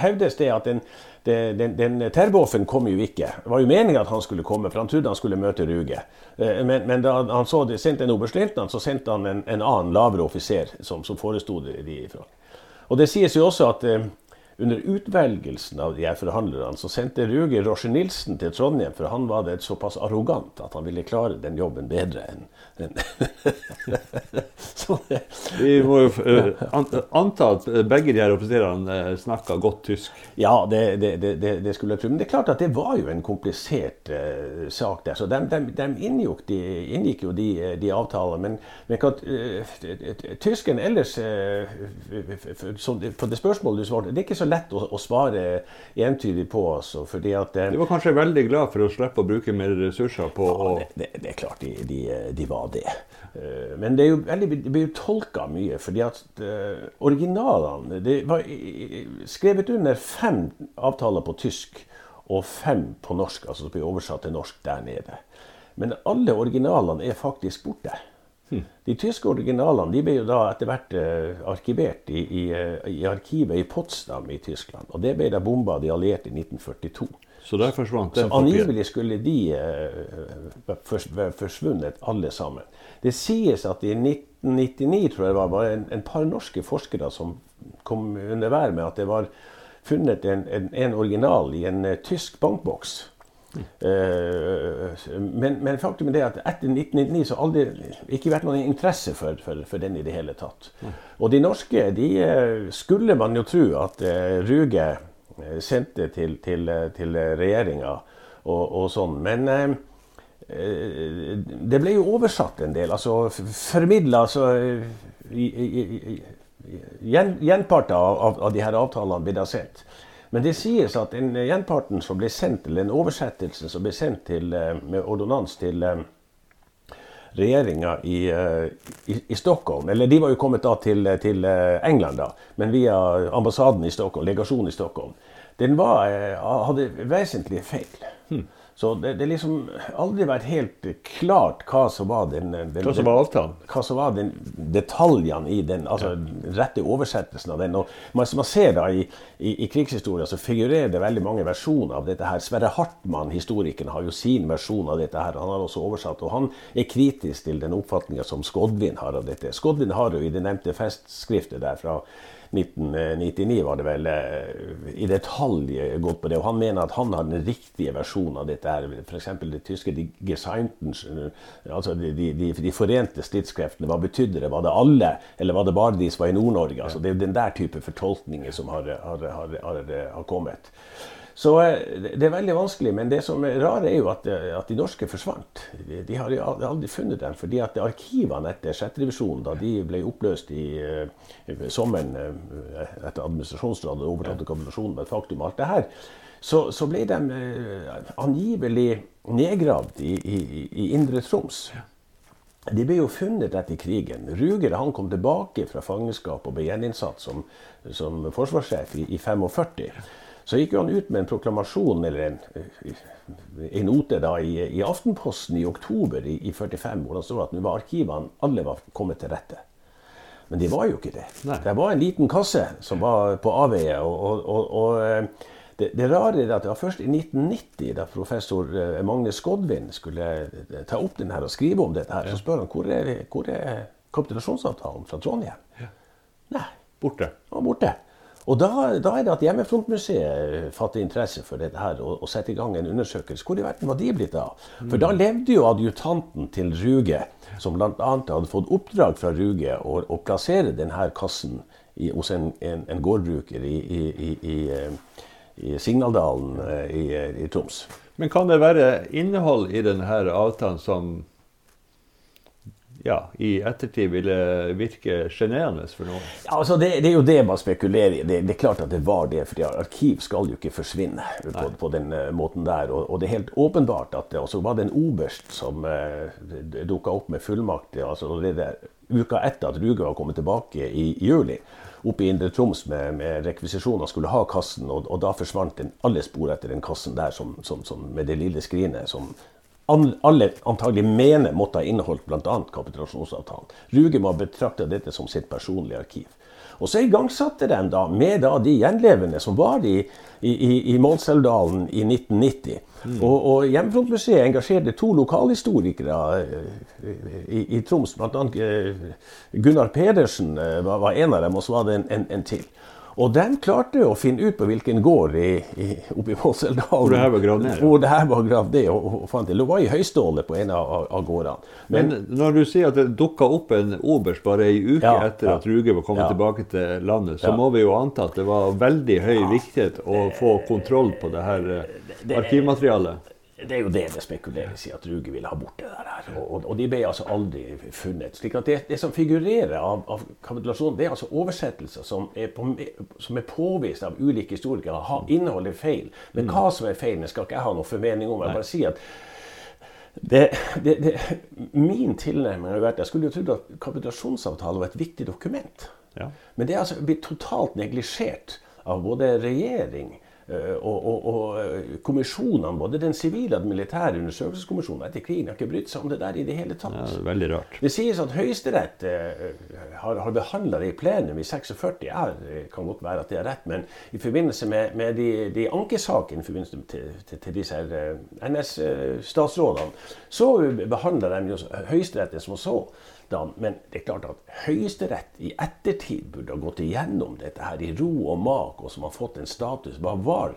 hevdes det at den den, den Terboven kom jo ikke. Det var jo meninga at han skulle komme, for han trodde han skulle møte Ruge. Men, men da han så det, sendte en oberstløytnant, så sendte han en, en annen lavere offiser som, som foresto de ifra. Og det sies jo også at eh, under utvelgelsen av de her forhandlerne så sendte Ruge Roger Nilsen til Trondheim, for han var det såpass arrogant at han ville klare den jobben bedre enn en. Vi må jo uh, anta at begge de her offiserene uh, snakka godt tysk? Ja, det, det, det, det, skulle jeg tro. Men det er klart at det var jo en komplisert uh, sak der. Så de, de, de, inngikk, de inngikk, jo de, de avtalene. Men, men uh, tysken ellers På det spørsmålet du svarte, det er ikke så lett å, å svare entydig på. Altså, fordi at, eh, de var kanskje veldig glad for å slippe å bruke mer ressurser på ja, det, det, det, er klart de, de, de, var det. Eh, men det, blir jo tolka mye. fordi at uh, originalene Det var skrevet under fem avtaler på tysk og fem på norsk, altså som blir oversatt til norsk der nede. Men alle originalene er faktisk borte. De tyske originalene de ble jo da etter hvert uh, arkivert i, i, uh, i, arkivet i Potsdam i Tyskland. Og det ble da bomba av de allierte i 1942. Så der forsvant den angivelig skulle de uh, forsvunnet alle sammen. Det sies at i 1999 tror jeg det var, var en, en par norske forskere som kom under vær med at det var funnet en, en, en original i en tysk bankboks. Uh, men, men, faktum er det at etter 1999 så har aldri ikke vært noen interesse for, for, for den i det hele tatt. Og de norske de eh, skulle man jo tro at uh, Ruge sendte til, til, til regjeringa og, og, sånn. Men det ble jo oversatt en del. Altså formidla altså, Gjenparter av, av, av de her avtalene ble da sendt. Men det sies at den gjenparten som ble sendt, eller den oversettelsen som ble sendt til, eh, med ordonnans til eh, regjeringa i, eh, i, i, Stockholm Eller de var jo kommet da til, til, England, da, men via ambassaden i Stockholm, legasjonen i Stockholm. Den var, hadde vesentlige feil. Hmm. Så det, det liksom aldri vært helt klart hva som var den, den Hva som var avtalen? Hva som var den, detaljene i den, altså ja. rette oversettelsen av den. Og man, man ser da i, i, i krigshistoria så figurerer det veldig mange versjoner av dette her. Sverre Hartmann, historikeren, har jo sin versjon av dette her. Han har også oversatt, og han er kritisk til den oppfatninga som Skodvin har av dette. Skodvin har jo i det nevnte festskriftet der fra 1999 var det vel eh, i detalj gått på det. Og han mener at han har den riktige versjonen av dette. her, F.eks. det tyske de Geseinten, altså de, de, de, forente stridskreftene. Hva betydde det? Var det alle, eller var det bare de som var i Nord-Norge? Altså, det er den der type fortolkninger som har, har, har, har kommet. Så eh, det er veldig vanskelig. Men det som er rart, er jo at, eh, at, de norske forsvant. De, de har jo aldri funnet dem. fordi at arkivene etter 6. divisjon, da de ble oppløst i, i eh, sommeren etter administrasjonsrådet og overtatt kapitulasjonen med et faktum, alt det her, så, så ble de angivelig nedgravd i, i, i Indre Troms. De ble jo funnet etter krigen. Ruger han kom tilbake fra fangenskap og ble gjeninnsatt som, som forsvarssjef i, i 45. så gikk han ut med en proklamasjon eller en, en note da, i, i, Aftenposten i oktober i, i 45 hvor det står at nå var arkivene alle var kommet til rette. Men de var jo ikke det. Nei. Det var en liten kasse som var på avveie. og, og, og, og eh, det, det, rare er at det var først i 1990, da professor eh, Magne Skodvin skulle eh, ta opp den her og skrive om dette, her, så spør han hvor er, hvor er kapitulasjonsavtalen fra Trondheim. Ja. Nei. Borte. Ja, borte. Og da, da, er det at Hjemmefrontmuseet fatter interesse for dette her og, og setter i gang en undersøkelse. Hvor i verden var de blitt av? For da levde jo adjutanten til Ruge, som bl.a. hadde fått oppdrag fra Ruge å, å plassere denne kassen i, hos en, en, en gårdbruker i, i, i, i Signaldalen i, Troms. Men kan det være innhold i denne avtalen som ja, i ettertid ville virke sjenerende for noen? Ja, altså det, det, er jo det man spekulerer i. Det, det, er klart at det var det. For arkiv skal jo ikke forsvinne på, på den uh, måten der. Og, og, det er helt åpenbart at det også var det en oberst som uh, eh, dukka opp med fullmakt altså det der, uka etter at Ruge var kommet tilbake i, i juli. Oppe i Indre Troms med, med rekvisisjoner skulle ha kassen, og, og da forsvant den, alle spor etter den kassen der som, som, som, med det lille skrinet som alle antagelig mener måtte ha inneholdt bl.a. kapitulasjonsavtalen. Ruge må ha betrakta dette som sitt personlige arkiv. Og så igangsatte de da, med da de gjenlevende som var i, i, i Målselvdalen i 1990. Mm. Og, og Hjemmefrontmuseet engasjerte to lokalhistorikere eh, i, i Troms. Bl.a. Eh, Gunnar Pedersen eh, var, var, en av dem, og så var det en, en, en til. Og den klarte å finne ut på hvilken gård i, i, oppe i Våseldalen hvor det her var gravd ned. Hvor det her var gravd ned, og, og, fant det. Det var i høystålet på en av, av gårdene. Men, Men, når du sier at det dukka opp en oberst bare ei uke ja, etter at Ruge var kommet ja. tilbake til landet, så ja. må vi jo anta at det var veldig høy viktighet å få kontroll på det her eh, arkivmaterialet? Det er jo det det spekuleres i, at Ruge ville ha bort det der. Og, og de ble altså aldri funnet. slik at det, det som figurerer av, av kapitulasjonen, det er altså oversettelser som er, på, som er påvist av ulike historikere har inneholder feil. Men mm. hva som er feil, skal ikke jeg ha noe formening om. Jeg bare sier at det, det, det, min tilnærming har vært Jeg skulle jo trodd at kapitulasjonsavtalen var et viktig dokument. Ja. Men det er altså blitt totalt neglisjert av både regjering og, og, og, eh, kommisjonene, både den sivile og den militære undersøkelseskommisjonen etter krigen, har ikke brydd seg om det der i det hele tatt. Ja, det, er veldig rart. det sies at Høyesterett eh, har, har behandla det i plenum i 46. Ja, det kan godt være at det er rett, men i forbindelse med, med de, de ankesakene i forbindelse til, til, til disse eh, NS-statsrådene, så behandla de Høyesterett som så da, men det er klart at Høyesterett i ettertid burde ha gått igjennom dette her i ro og mak, og som har fått en status. Hva var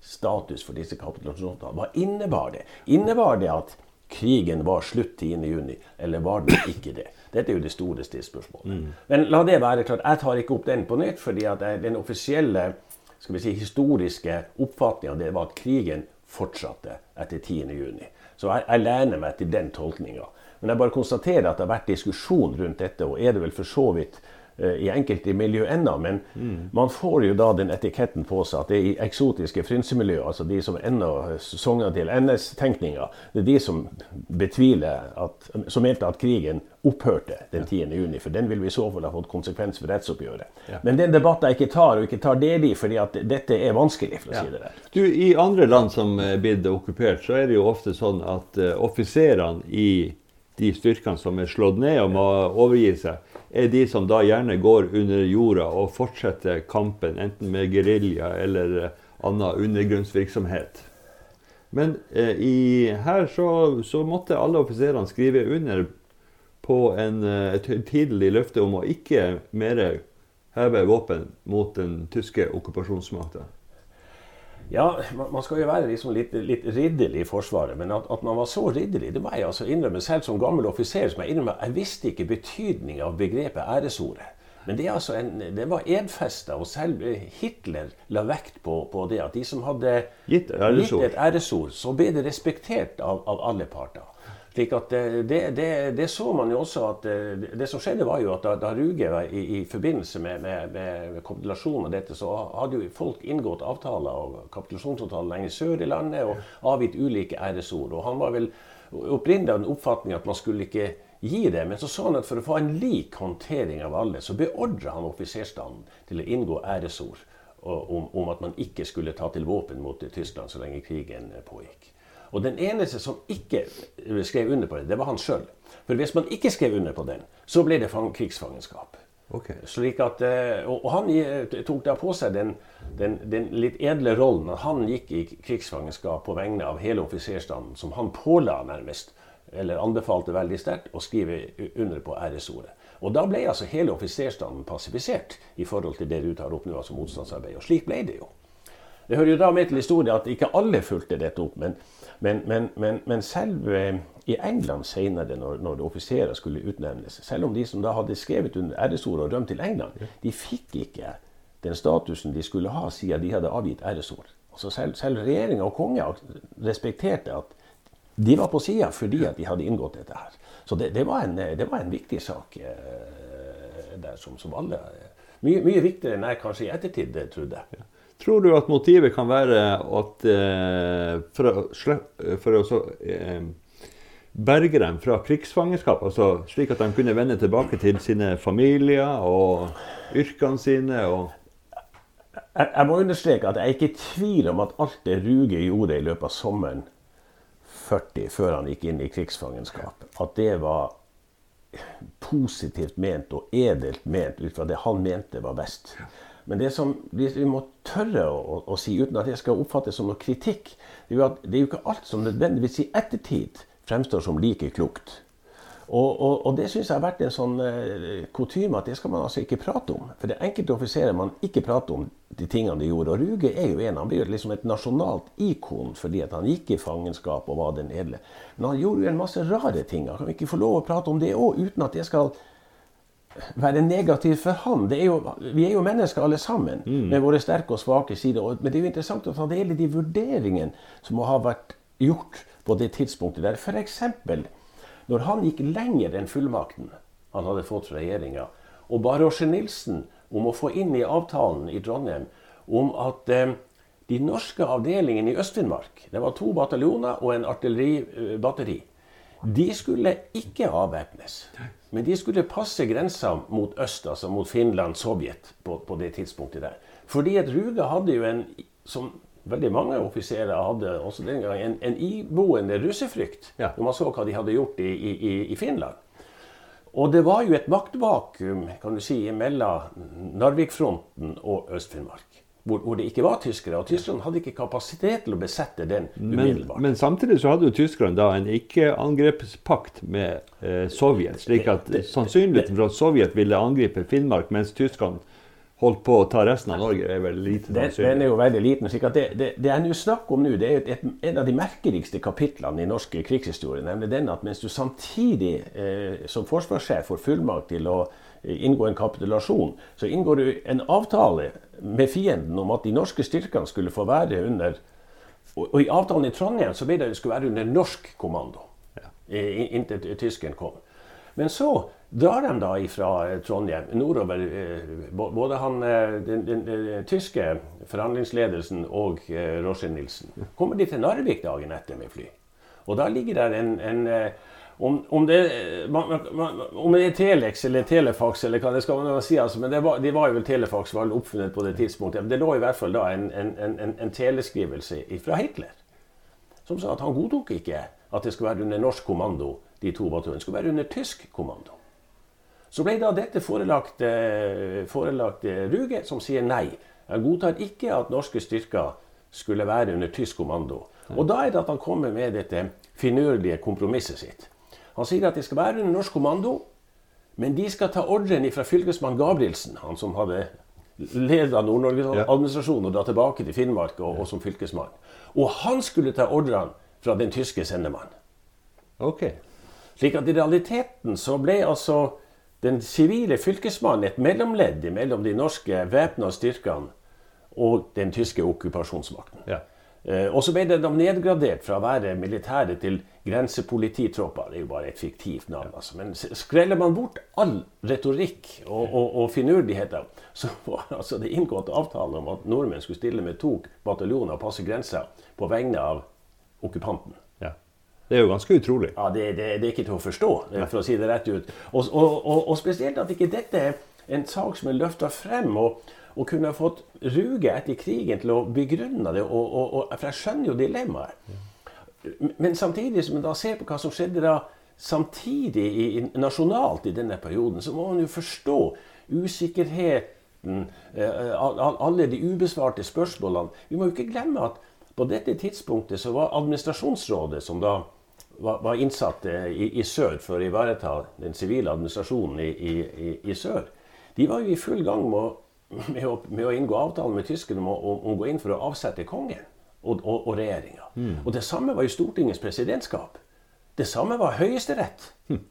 status for disse kapitulasjonene? Hva innebar det? Innebar det at krigen var slutt 10.6, eller var det ikke det? Dette er jo det store stilspørsmålet. Mm. Men la det være klart, jeg tar ikke opp den på nytt, fordi at den offisielle skal vi si, historiske oppfatninga var at krigen fortsatte etter 10.6. Så jeg, jeg lener meg til den tolkninga. Men jeg bare konstaterer at det har vært diskusjon rundt dette, og er det vel for så vidt uh, i enkelte miljø ennå. Men mm. man får jo da den etiketten på seg at det er i eksotiske frynsemiljø, altså de som ennå sogner til NS-tenkninga, det er de som betviler at, som mente at krigen opphørte den 10. juni, for den vil vi i så fall ha fått konsekvens for rettsoppgjøret. Ja. Men den debatten jeg ikke tar, og ikke tar del i, fordi at dette er vanskelig. for å ja. si det der. Du, I andre land som er blitt okkupert, så er det jo ofte sånn at uh, offiserene i de styrkene som er slått ned og må overgi seg, er de som da gjerne går under jorda og fortsetter kampen, enten med gerilja eller eh, annen undergrunnsvirksomhet. Men eh, i, her så, så, måtte alle offiserene skrive under på en, eh, et høytidelig løfte om å ikke mer heve våpen mot den tyske okkupasjonsmakta. Ja, man skal jo være liksom litt, litt, ridderlig i Forsvaret, men at, at, man var så ridderlig, det må jeg altså innrømme selv som gammel offiser. som Jeg innrømmer, jeg visste ikke betydningen av begrepet æresordet. Men det, altså en, det var edfesta, og selv Hitler la vekt på, på, det at de som hadde gitt, gitt et æresord, så ble det respektert av, av alle parter. Slik at det, det, det, så man jo også at eh, det som skjedde, var jo at da, da Ruge var i, i forbindelse med, med, med kapitulasjonen og dette, så hadde jo folk inngått avtaler og kapitulasjonsavtaler lenger sør i landet og avgitt ulike æresord. Og han var vel opprinnelig av den oppfatning at man skulle ikke gi det. Men så sa han at for å få en lik håndtering av alle, så beordra han offiserstanden til å inngå æresord. om, om, at man ikke skulle ta til våpen mot Tyskland så lenge krigen pågikk. Og den eneste som ikke skrev under på det, det var han sjøl. For hvis man ikke skrev under på den, så ble det krigsfangenskap. Okay. Slik at, eh, og, han tok da på seg den, den, den, litt edle rollen at han gikk i krigsfangenskap på vegne av hele offiserstanden, som han påla nærmest, eller anbefalte veldig sterkt, å skrive under på æresordet. Og da ble altså hele offiserstanden pasifisert i forhold til det du tar opp nå, altså motstandsarbeid. Og slik ble det jo. Det hører jo da med til historien at ikke alle fulgte dette opp. Men, men, men, men selv eh, i England senere, når, når offiserer skulle utnevnes, selv om de som da hadde skrevet under æresord og rømt til England, de fikk ikke den statusen de skulle ha siden de hadde avgitt æresord. Altså selv selv regjeringa og konge respekterte at de var på sida fordi at de hadde inngått dette her. Så det, det, var, en, det var, en, viktig sak eh, der som, som alle mye, mye, viktigere enn jeg kanskje i ettertid trodde. Ja. Tror du at motivet kan være at eh, for å, for å så, eh, berge dem fra krigsfangenskap, altså slik at de kunne vende tilbake til sine familier og yrkene sine? og jeg, jeg, må understreke at jeg er ikke i tvil om at alt det Ruge gjorde i løpet av sommeren 40, før han gikk inn i krigsfangenskap, at det var positivt ment og edelt ment ut fra det han mente var best. Men det som vi må tørre å, å, si, uten at det skal oppfattes som noe kritikk, det er jo at det er jo ikke alt som nødvendigvis i ettertid fremstår som like klokt. Og, og, og det syns jeg har vært en sånn eh, kutyme at det skal man altså ikke prate om. For det er enkelte offiserer man ikke prater om de tingene de gjorde. Og Ruge er jo en. Han blir jo liksom et nasjonalt ikon fordi at han gikk i fangenskap og var den edle. Men han gjorde jo en masse rare ting. Han kan vi ikke få lov å prate om det òg uten at det skal være negativ for han. Er jo, vi er jo mennesker alle sammen mm. med våre sterke og svake sider. Men det er jo interessant å ta del i de vurderingene som må ha vært gjort på det tidspunktet der. F.eks. når han gikk lenger enn fullmakten han hadde fått fra regjeringa, og ba Roger Nilsen om å få inn i avtalen i Trondheim om at eh, de norske avdelingene i Øst-Finnmark, det var to bataljoner og en artilleribatteri, de skulle ikke avvæpnes. Men de skulle passe grensa mot øst, altså mot Finland, Sovjet, på, på det tidspunktet der. Fordi at Ruge hadde jo en, som veldig mange offiserer hadde også den gang en, en iboende russefrykt ja. når man så hva de hadde gjort i, i, i, Finland. Og det var jo et maktvakuum kan du si, mellom Narvik-fronten og Øst-Finnmark. Hvor, hvor, det ikke var tyskere. Og tyskerne hadde ikke kapasitet til å besette den umiddelbart. Men, men samtidig så hadde jo tyskerne da en ikke-angrepspakt med eh, Sovjet. slik at sannsynligheten for at Sovjet ville angripe Finnmark mens tyskerne holdt på å ta resten av Norge, er vel liten. Den, Den, er jo veldig liten. slik at Det, det, det er nå snakk om nå, det er et, et, en av de merkeligste kapitlene i norsk krigshistorie. Nemlig den at mens du samtidig eh, som forsvarssjef får fullmakt til å inngå en kapitulasjon, så inngår du en avtale med fienden om at de norske styrkene skulle få være under Og, i avtalen i Trondheim så ble det skulle være under norsk kommando ja. inntil tyskeren kom. Men så drar de da fra eh, Trondheim nordover. Eh, både han, eh, den, den, den tyske forhandlingsledelsen og Roger Nilsen. Kommer de til Narvik dagen etter med fly. Og da ligger der en, en om, om, det, om, det, er Telex eller Telefax, eller hva det skal man si, altså, men var, de var jo vel Telefax var oppfunnet på det tidspunktet. Men det lå i hvert fall da en, en, en, en teleskrivelse fra Hitler som sa at han godtok ikke at det skulle være under norsk kommando, de to bataljonene. skulle være under tysk kommando. Så ble da dette forelagt, eh, forelagt eh, Ruge, som sier nei. Han godtar ikke at norske styrker skulle være under tysk kommando. Og da er det at han kommer med dette finurlige kompromisset sitt. Han sier at det skal være under norsk kommando, men de skal ta ordren fra fylkesmann Gabrielsen, han som hadde leda Nord-Norge-administrasjonen og dra tilbake til Finnmark og, og, som fylkesmann. Og han skulle ta ordrene fra den tyske sendemannen. Okay. Slik at i realiteten så ble altså den sivile fylkesmannen et mellomledd mellom de norske væpna styrkene og den tyske okkupasjonsmakten. Ja. Eh, og så ble det nedgradert fra å være militære til grensepolititropper. Det er jo bare et fiktivt navn. Altså. Men skreller man bort all retorikk og, og, og finurligheter, så var altså det inngått avtale om at nordmenn skulle stille med to bataljoner og passe grensa på vegne av okkupanten. Det er jo ganske utrolig. Ja, Det, det, det er ikke til å forstå, for å si det rett ut. Og, og spesielt at ikke dette er en sak som er løfta frem. og og kunne fått Ruge etter krigen til å begrunne det. Og, og, og, for jeg skjønner jo dilemmaet. Men samtidig som man da ser på hva som skjedde da samtidig i, nasjonalt i denne perioden, så må man jo forstå usikkerheten, eh, alle de ubesvarte spørsmålene. Vi må jo ikke glemme at på dette tidspunktet så var administrasjonsrådet, som da var, var innsatt eh, i, i, sør for å ivareta den sivile administrasjonen i, i, i, sør, de var jo i full gang med å, med å, med å inngå avtalen med tyskerne om, om, om, å gå inn for å avsette kongen og, og, og regjeringa. Mm. Og det samme var jo Stortingets presidentskap. Det samme var Høyesterett. Hm.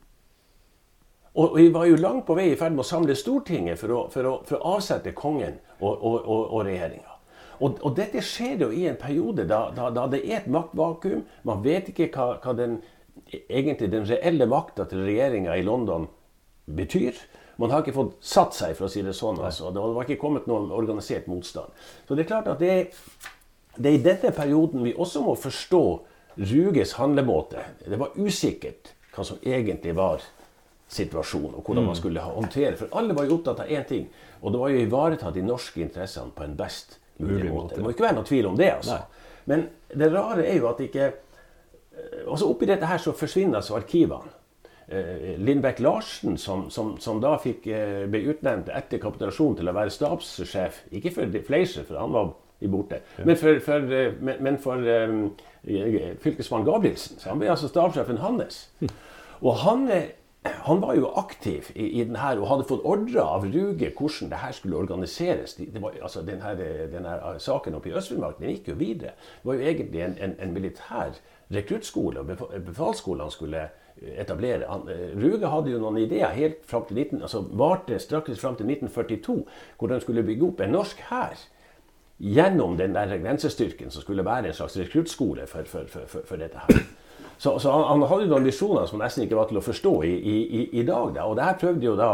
Og vi var jo langt på vei i ferd med å samle Stortinget for å, for å, for å avsette kongen og, og, og, og regjeringa. Og, og, dette skjer jo i en periode da, da, da det er et maktvakuum. Man vet ikke hva, hva den, egentlig den reelle makta til regjeringa i London betyr. Man har ikke fått satt seg, for å si det sånn. Altså. Det var ikke kommet noen organisert motstand. Så det er klart at det, det er i denne perioden vi også må forstå Ruges handlemåte. Det var usikkert hva som egentlig var situasjonen, og hvordan man mm. skulle håndtere For alle var jo opptatt av én ting, og det var jo å ivareta de norske interessene på en best mulig måte. Det må ikke være noe tvil om det. altså. Nei. Men det rare er jo at ikke eh, altså Oppi dette her så forsvinner altså arkivene. Eh, Lindbekk Larsen, som, som, som da fikk, eh, ble utnevnt etter kapitulasjonen til å være stabssjef, ikke for Fleischer, for han var borte, ja. men for, for, men, men for um, fylkesmann Gabrielsen. Så han ble altså stabssjefen hans. Og han, han, var jo aktiv i, i den her, og hadde fått ordre av Ruge hvordan det her skulle organiseres. Det var, altså den her, den her Saken oppe i Øst-Finnmark gikk jo videre. Det var jo egentlig en, en, en militær rekruttskole og befalsskole han skulle etablere. Ruge hadde jo noen ideer helt fram til 19, altså varte straks fram til 1942, hvor han skulle bygge opp en norsk hær gjennom den der grensestyrken som skulle være en slags rekruttskole for, for, for, for, dette her. Så, så han, han, hadde noen visjoner som nesten ikke var til å forstå i, i, i dag. Da. Og det her prøvde jo da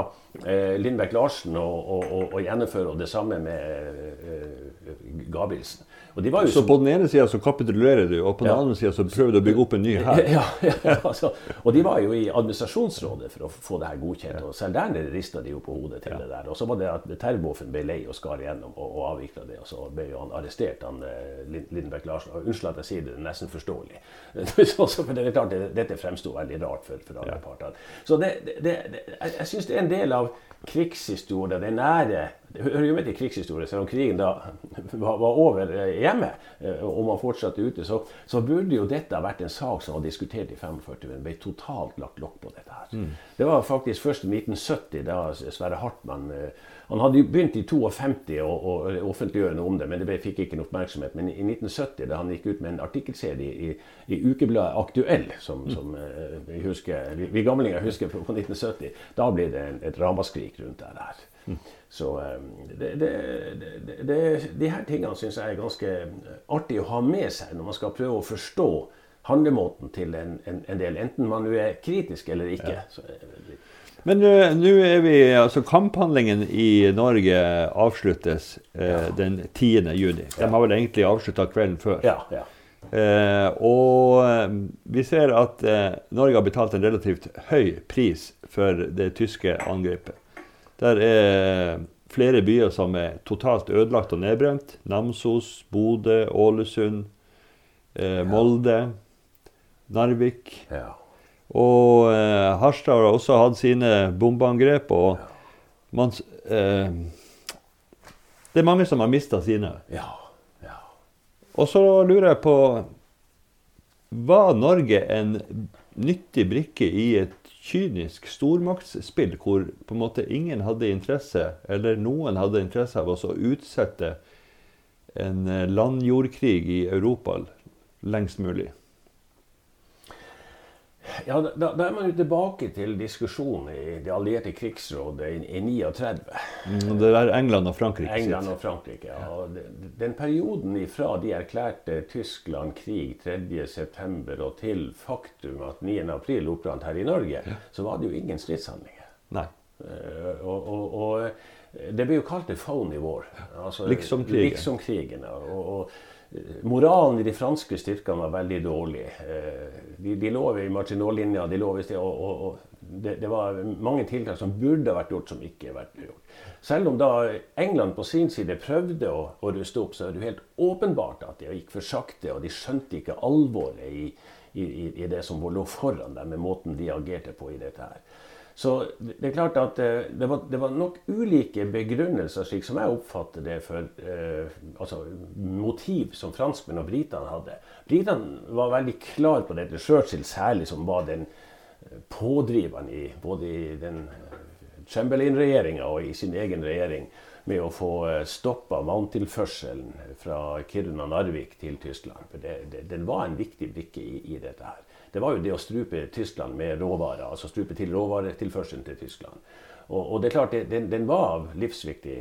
eh, Lindbekk Larsen å, å, å, å, gjennomføre, og det samme med eh, Gabrielsen. Jo, så på den ene sida så kapitulerer du, og på den ja. andre sida så prøver du å bygge opp en ny hær? Ja, ja, altså, og de var jo i administrasjonsrådet for å få det her godkjent. og Selv der rista de jo på hodet til det der. Og så var det at Terboven ble lei og skar igjennom og, og avvikla det. Og så ble jo han arrestert, han Lindenberg Larsen. Og unnskyld at jeg sier det, det er nesten forståelig. for det er klart, det, Dette fremsto veldig rart for, for alle partene. Så det, det, jeg syns det er en del av krigshistorien, det nære Det hører jo med til krigshistorie, selv om krigen da var, var over eh, hjemme eh, og man fortsatte ute, så, så, burde jo dette vært en sak som var diskutert i 45, men ble totalt lagt lokk på dette her. Mm. Det var faktisk først i 1970, da Sverre Hartmann eh, han hadde jo begynt i 52 å, å offentliggjøre noe om det, men det fikk ikke noe oppmerksomhet. Men i 1970, da han gikk ut med en artikkelserie i, i ukebladet Aktuell, som, mm. som vi, husker, vi, vi gamlinger husker på, på 1970, da ble det et ramaskrik rundt det her. Så det, det, det, de her tingene syns jeg er ganske artig å ha med seg når man skal prøve å forstå handlemåten til en, en, en del, enten man er kritisk eller ikke. Ja. Men nå er vi altså Kamphandlingen i Norge avsluttes eh, ja. den 10. juni. De har vel egentlig avslutta kvelden før. Ja, ja. Eh, og eh, vi ser at eh, Norge har betalt en relativt høy pris for det tyske angrepet. Der er flere byer som er totalt ødelagt og nedbrent. Namsos, Bodø, Ålesund, eh, Molde, Narvik. Ja. Og eh, Harstad har også hatt sine bombeangrep. Og man, eh, det er mange som har mista sine. Ja, ja. Og så lurer jeg på Var Norge en nyttig brikke i et kynisk stormaktsspill hvor på en måte ingen hadde interesse, eller noen hadde interesse av å utsette en eh, landjordkrig i Europa lengst mulig? Ja, da, da, er man jo tilbake til diskusjonen i Det allierte krigsrådet i, i 39. Mm, det er England og Frankrike England og Frankrike, ja. Og den perioden ifra de erklærte Tyskland krig 3.9. og til faktum at 9.4 opprant her i Norge, ja. så var det jo ingen stridshandlinger. Nei. Uh, og, og, og det ble jo kalt det phony war. Altså, liksom krigen. Liksom krigen og, og Moralen i de franske styrkene var veldig dårlig. Eh, de, de lå i Maginot-linja, de og, og, og, det, det, var mange tiltak som burde vært gjort, som ikke vært gjort. Selv om da England på sin side prøvde å, å ruste opp, så er det helt åpenbart at det gikk for sakte, og de skjønte ikke alvoret i, i, i det som lå foran dem, med måten de agerte på i dette her. Så det er klart at eh, det var, det var, nok ulike begrunnelser, slik som jeg oppfatter det, for eh, altså, motiv som franskmenn og britene hadde. Britene var veldig klar på dette. Churchill særlig, som var den eh, pådriveren i både i den eh, Chamberlain-regjeringa og i sin egen regjering med å få stoppa vanntilførselen fra Kiruna-Narvik til Tyskland. For det, det, den var en viktig brikke i, i dette her det var jo det å strupe Tyskland med råvarer. Altså strupe til råvaretilførselen til Tyskland. Og, og det er klart, det, den, den, var av livsviktig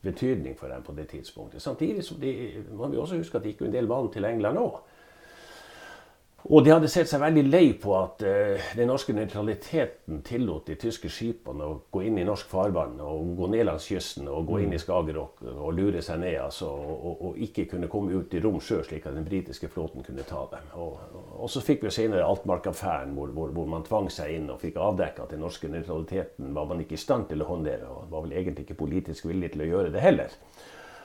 betydning for dem på det tidspunktet. Samtidig som de, må vi også huske at det gikk jo en del vann til England òg. Og de hadde sett seg veldig lei på at uh, den norske nøytraliteten tillot de tyske skipene å gå inn i norsk farvann og gå ned langs kysten og gå inn i mm. Skagerrak og lure seg ned. Altså, og, og, og, ikke kunne komme ut i rom sjø, slik at den britiske flåten kunne ta dem. Og, og så fikk vi senere Altmark-affæren, hvor, hvor, hvor, man tvang seg inn og fikk avdekket at den norske nøytraliteten var man ikke i stand til å håndtere. Og var vel egentlig ikke politisk villig til å gjøre det heller.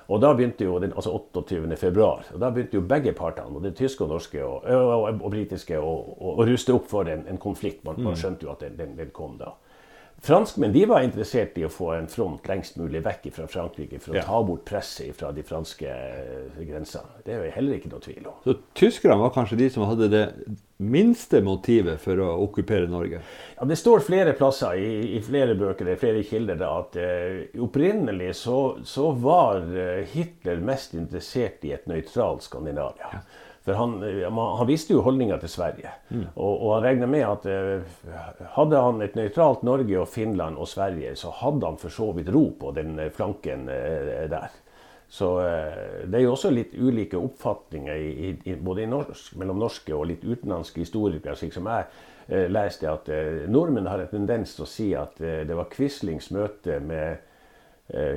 Og da begynte jo den, altså 28. februar, og da begynte jo begge partene, både tyske og norske og, og, og britiske, å ruste opp for en, en konflikt. Man, man, mm. skjønte jo at den, den, den kom da. Franskmenn de var interessert i å få en front lengst mulig vekk fra Frankrike for å ja. ta bort presset fra de franske eh, grensene. Det er jo heller ikke noe tvil om. Så tyskerne var kanskje de som hadde det minste motivet for å okkupere Norge? Ja, Det står flere plasser i, i flere bøker i flere kilder da, at uh, opprinnelig så, så, var eh, Hitler mest interessert i et nøytralt Skandinavia. Ja. For han, han, visste jo holdninga til Sverige. Mm. Og, og, han regna med at uh, hadde han et nøytralt Norge og Finland og Sverige, så hadde han for så vidt ro på den eh, flanken der. Så det er jo også litt ulike oppfatninger i, i, både i norsk, mellom norske og litt utenlandske historikere. slik som jeg leste at Nordmenn har en tendens til å si at det var Quislings møte med Eh,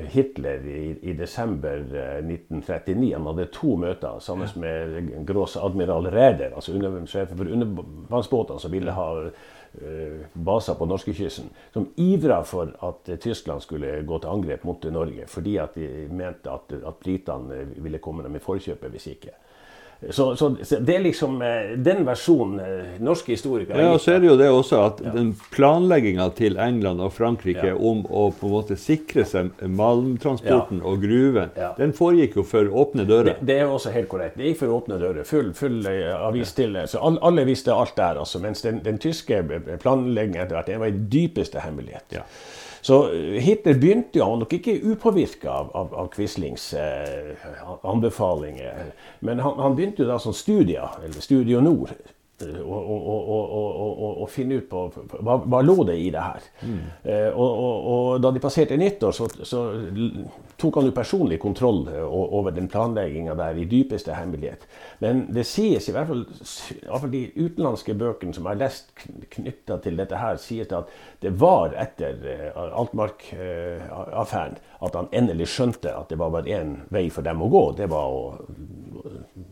Hitler i, i, desember 1939. Eh, Han hadde to møter sammen med gråsadmiral Ræder, altså sjefen for undervannsbåtene som ville ha uh, baser på norskekysten, som ivra for at Tyskland skulle gå til angrep mot Norge, fordi at de mente at, at britene ville komme dem i forkjøpet hvis ikke. Så, så, det er liksom eh, den versjonen eh, norske historikere Ja, og så er det jo det også at ja. den planlegginga til England og Frankrike ja. om å på en måte sikre seg malmtransporten ja. og gruven, den foregikk jo for åpne dører. Det, det, er også helt korrekt. Det gikk for åpne dører. Full, full uh, avis til Så alle, alle visste alt der, altså. Mens den, den tyske planleggingen etter hvert, det var i dypeste hemmelighet. Så eh, Hitler begynte jo, han var nok ikke upåvirka av, av, av, Quislings eh, anbefalinger. Men han, han, begynte jo da som studier, eller Studio Nord, og, finne ut på hva, hva lå det i det her. Mm. Eh, og, da de passerte nyttår, så, så, tok han jo personlig kontroll eh, over den planlegginga der i dypeste hemmelighet. Men det sies, i hvert fall, i hvert fall de utenlandske bøkene som jeg har lest knytta til dette her, sies det at det var etter uh, Altmark-affæren at han endelig skjønte at det var bare én vei for dem å gå. Det var å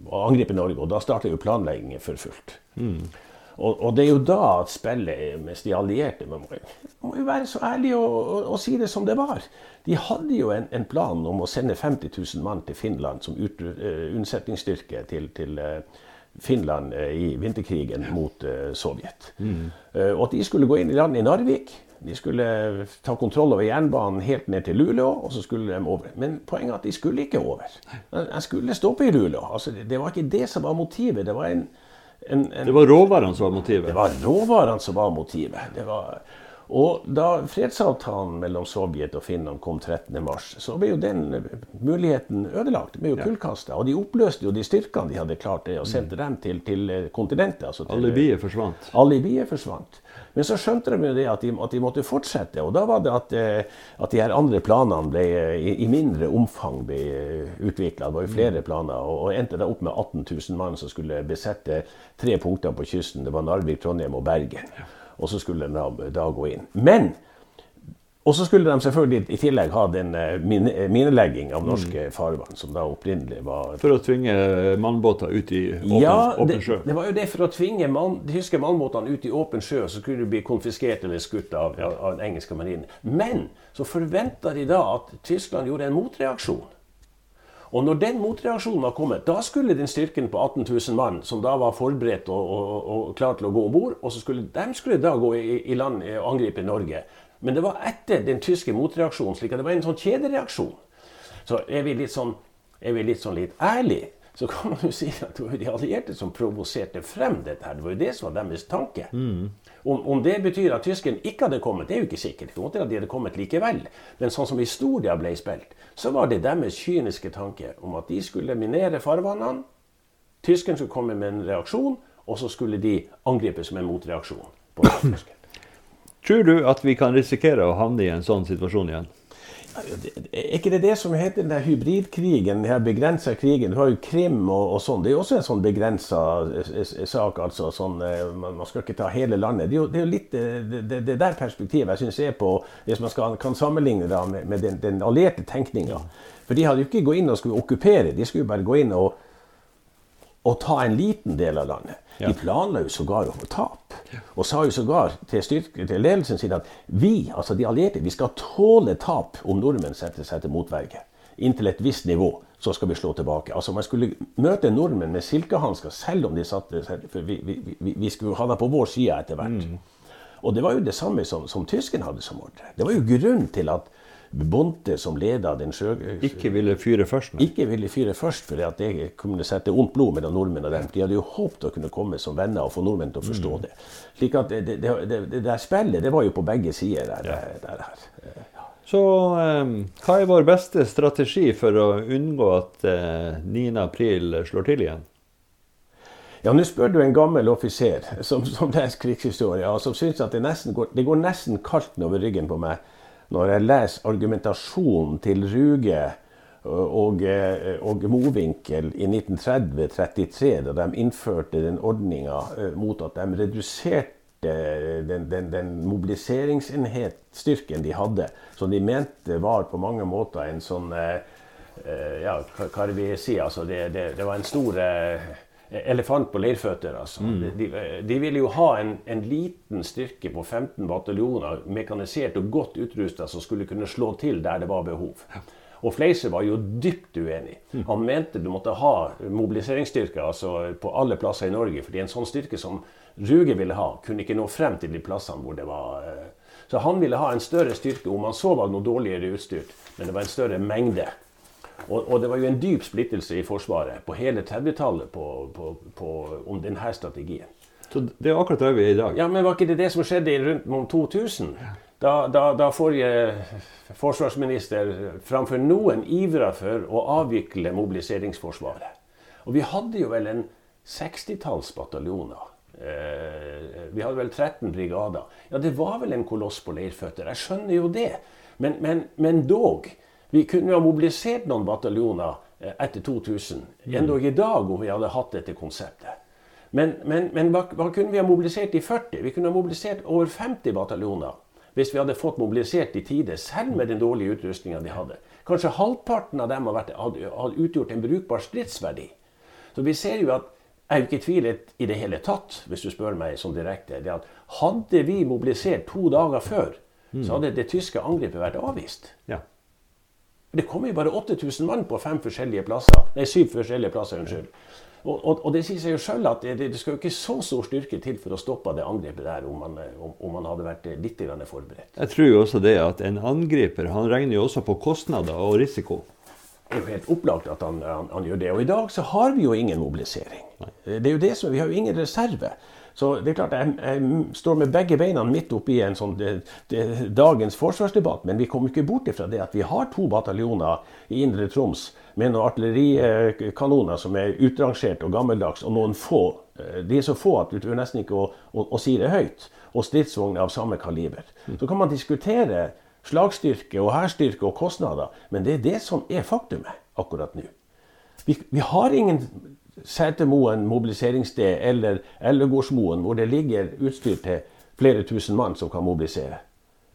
å angripe Norge. Og da starta jo planleggingen for fullt. Mm. Og, og, det er jo da at spillet mens de allierte Man må, må jo være så ærlig og, og, og, si det som det var. De hadde jo en, en, plan om å sende 50 000 mann til Finland som ut, uh, unnsetningsstyrke til, til uh, Finland uh, i vinterkrigen mot Sovjet. Mm. og at de skulle gå inn i land i Narvik. De skulle ta kontroll over jernbanen helt ned til Luleå, og så skulle de over. Men poenget er at de skulle ikke over. De skulle stoppe i Luleå. Altså, det var ikke det som var motivet. Det var en, en, en Det var råvarene som var motivet? Det var råvarene som var motivet. Det var, og da fredsavtalen mellom Sovjet og Finland kom 13.3, så ble jo den muligheten ødelagt. Det ble jo kullkasta. Og de oppløste jo de styrkene de hadde klart det, og sendte dem til, til kontinentet. Altså til, alibiet forsvant. Alibiet forsvant. Men så skjønte de jo det at de, at de, måtte fortsette. Og da var det at, eh, at de her andre planene ble, eh, i, i mindre omfang ble eh, utvikla. Det var jo flere mm. planer. Og, og endte da opp med 18 000 mann som skulle besette tre punkter på kysten. Det var Narvik, Trondheim og Bergen. Og så skulle de da, da gå inn. Men Og så skulle de selvfølgelig i tillegg ha den eh, eh, minelegging av norske mm. farvann, som da opprinnelig var For å tvinge mannbåter ut i åpen, ja, åpen sjø? Det, det var jo det for å tvinge man, de tyske mannbåtene ut i åpen sjø, så skulle de bli konfiskert eller skutt av, ja. av den engelske marinen. Men så forventa de da at Tyskland gjorde en motreaksjon. Og når den motreaksjonen var kommet, da skulle den styrken på 18 000 mann, som da var forberedt og, og, og klar til å gå om bord, og så skulle, de skulle da gå i, i land og angripe Norge. Men det var etter den tyske motreaksjonen, slik at det var en sånn kjedereaksjon. Så er vi litt sånn, er vi litt, sånn litt ærlige, så kan man jo si at det var de allierte som provoserte frem dette. her. Det var jo det som var deres tanke. Mm. Om, om, det betyr at tyskerne ikke hadde kommet, det er jo ikke sikkert. Det at de hadde kommet likevel. Men sånn som historia ble spilt, så var det deres kyniske tanke om at de skulle minere farvannene. Tyskerne skulle komme med en reaksjon, og så skulle de angripes med en motreaksjon. på tyskerne. Tror du at vi kan risikere å havne i en sånn situasjon igjen? Er ikke det det som heter den der hybridkrigen, den begrensa krigen? Du har jo Krim og, og sånn. Det er jo også en sånn begrensa sak. altså. Sånn, eh, man, skal ikke ta hele landet. Det er jo, det er jo litt det, det, det, der perspektivet jeg syns er på Hvis man skal, kan sammenligne det med, med den, den, allierte tenkninga. For de hadde jo ikke gått inn og skulle okkupere, de skulle bare gå inn og, og ta en liten del av landet. De planla jo sågar å få tap. Og sa jo sågar til, styrke, til ledelsen sin at vi, altså de allierte, vi skal tåle tap om nordmenn setter seg til motverge. Inntil et visst nivå så skal vi slå tilbake. Altså Man skulle møte nordmenn med silkehansker selv om de satte For vi, vi, vi, vi skulle ha dem på vår side etter hvert. Mm. Og det var jo det samme som, som tyskerne hadde som ordre. Det var jo grunnen til at Bonte, som leda den sjø... Ikke ville fyre først? Nei. Ikke ville fyre først, for det kunne sette ondt blod mellom nordmenn og dem. De hadde jo håpet å kunne komme som venner og få nordmenn til å forstå mm. det. Slik at det, det, det, det, der spillet, det var jo på begge sider. Der, ja. der, der. Ja. Så eh, hva er vår beste strategi for å unngå at eh, 9.4 slår til igjen? Ja, nå spør du en gammel offiser som, som leser krigshistorie, og som syns at det, går, det går nesten kaldt over ryggen på meg når jeg leser argumentasjonen til Ruge og, og Mowinckel i 1930-33, da de innførte den ordninga eh, mot at de reduserte den, den, den mobiliseringsenhetsstyrken de hadde, som de mente var på mange måter en sånn Ja, hva vil jeg si? Altså, det, det, det var en stor elefant på leirføtter. Altså. Mm. De, de, ville jo ha en, en, liten styrke på 15 bataljoner, mekanisert og godt utrusta, som skulle kunne slå til der det var behov. Og Fleiser var jo dypt uenig. Mm. Han mente du måtte ha mobiliseringsstyrker altså på alle plasser i Norge. fordi en sånn styrke som Ruge ville ha, kunne ikke nå frem til de plassene hvor det var eh, Så han ville ha en større styrke, om han så var noe dårligere utstyrt, men det var en større mengde. Og, og, det var jo en dyp splittelse i Forsvaret på hele 30-tallet om denne strategien. Så det er akkurat der vi er i dag? Ja, Men var ikke det det som skjedde rundt om 2000? Da, da, da forrige forsvarsminister framfor noen ivra for å avvikle mobiliseringsforsvaret. Og vi hadde jo vel en 60-talls bataljoner. Eh, vi hadde vel 13 brigader. Ja, det var vel en koloss på leirføtter. Jeg skjønner jo det. Men, men, men dog. Vi kunne ha mobilisert noen bataljoner eh, etter 2000. Mm. Endog i dag om vi hadde hatt dette konseptet. Men, men, men hva, hva, kunne vi ha mobilisert i 40? Vi kunne ha mobilisert over 50 bataljoner hvis vi hadde fått mobilisert i tide, selv med den dårlige utrustninga de hadde. Kanskje halvparten av dem hadde, utgjort en brukbar stridsverdi. Så vi ser jo at jeg er jo ikke i tvil i det hele tatt, hvis du spør meg sånn direkte. det at Hadde vi mobilisert to dager før, så mm. hadde det tyske angrepet vært avvist. Ja. Det kommer jo bare 8000 mann på fem forskjellige plasser. Nei, syv forskjellige plasser. unnskyld. Og, og, og, det sier seg jo selv at det, det, skal jo ikke så stor styrke til for å stoppe det angrepet der, om man, om, om man hadde vært litt forberedt. Jeg tror jo også det at en angriper han regner jo også på kostnader og risiko. Det er jo helt opplagt at han, han, han gjør det. Og i dag så har vi jo ingen mobilisering. Nei. Det er jo det som, Vi har jo ingen reserve. Så det er klart, jeg, jeg står med begge beina midt oppi en sånn det, det, dagens forsvarsdebatt. Men vi kommer ikke bort fra det at vi har to bataljoner i Indre Troms med noen artillerikanoner som er utrangert og gammeldags, og noen få. Eh, de er så få at du tør nesten ikke å, å, å, si det høyt. Og stridsvogner av samme kaliber. Så kan man diskutere slagstyrke og hærstyrke og kostnader, men det er det som er faktumet akkurat nå. Vi, vi har ingen Setermoen mobiliseringssted eller Ellegårdsmoen, hvor det ligger utstyr til flere tusen mann som kan mobilisere.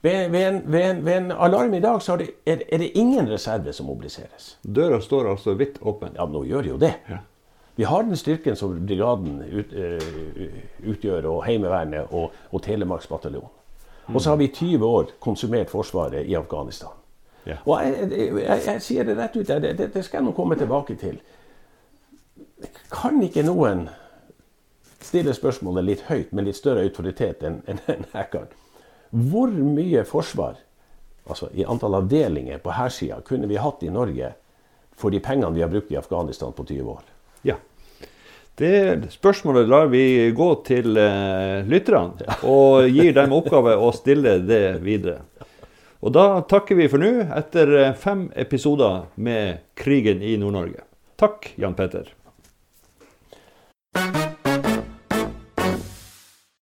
Ved, ved, en, ved, en, ved, en, alarm i dag så det, er, er, det ingen reserve som mobiliseres. Døra står altså vidt åpen? Ja, nå gjør jo det. Ja. Vi har den styrken som brigaden ut, uh, utgjør, og Heimevernet og, og Telemarksbataljonen. Mm. Og så har vi i 20 år konsumert Forsvaret i Afghanistan. Ja. Og jeg, jeg, jeg, jeg, sier det rett ut, det, det, det skal jeg nå komme tilbake til. Kan ikke noen stille spørsmålet litt høyt, med litt større autoritet enn en, jeg kan? Hvor mye forsvar, altså i antall avdelinger på hærsida, kunne vi hatt i Norge for de pengene vi har brukt i Afghanistan på 20 år? Ja. Det spørsmålet lar vi gå til uh, lytterne, og gir dem oppgave å stille det videre. Og da takker vi for nå, etter fem episoder med krigen i Nord-Norge. Takk, Jan Petter.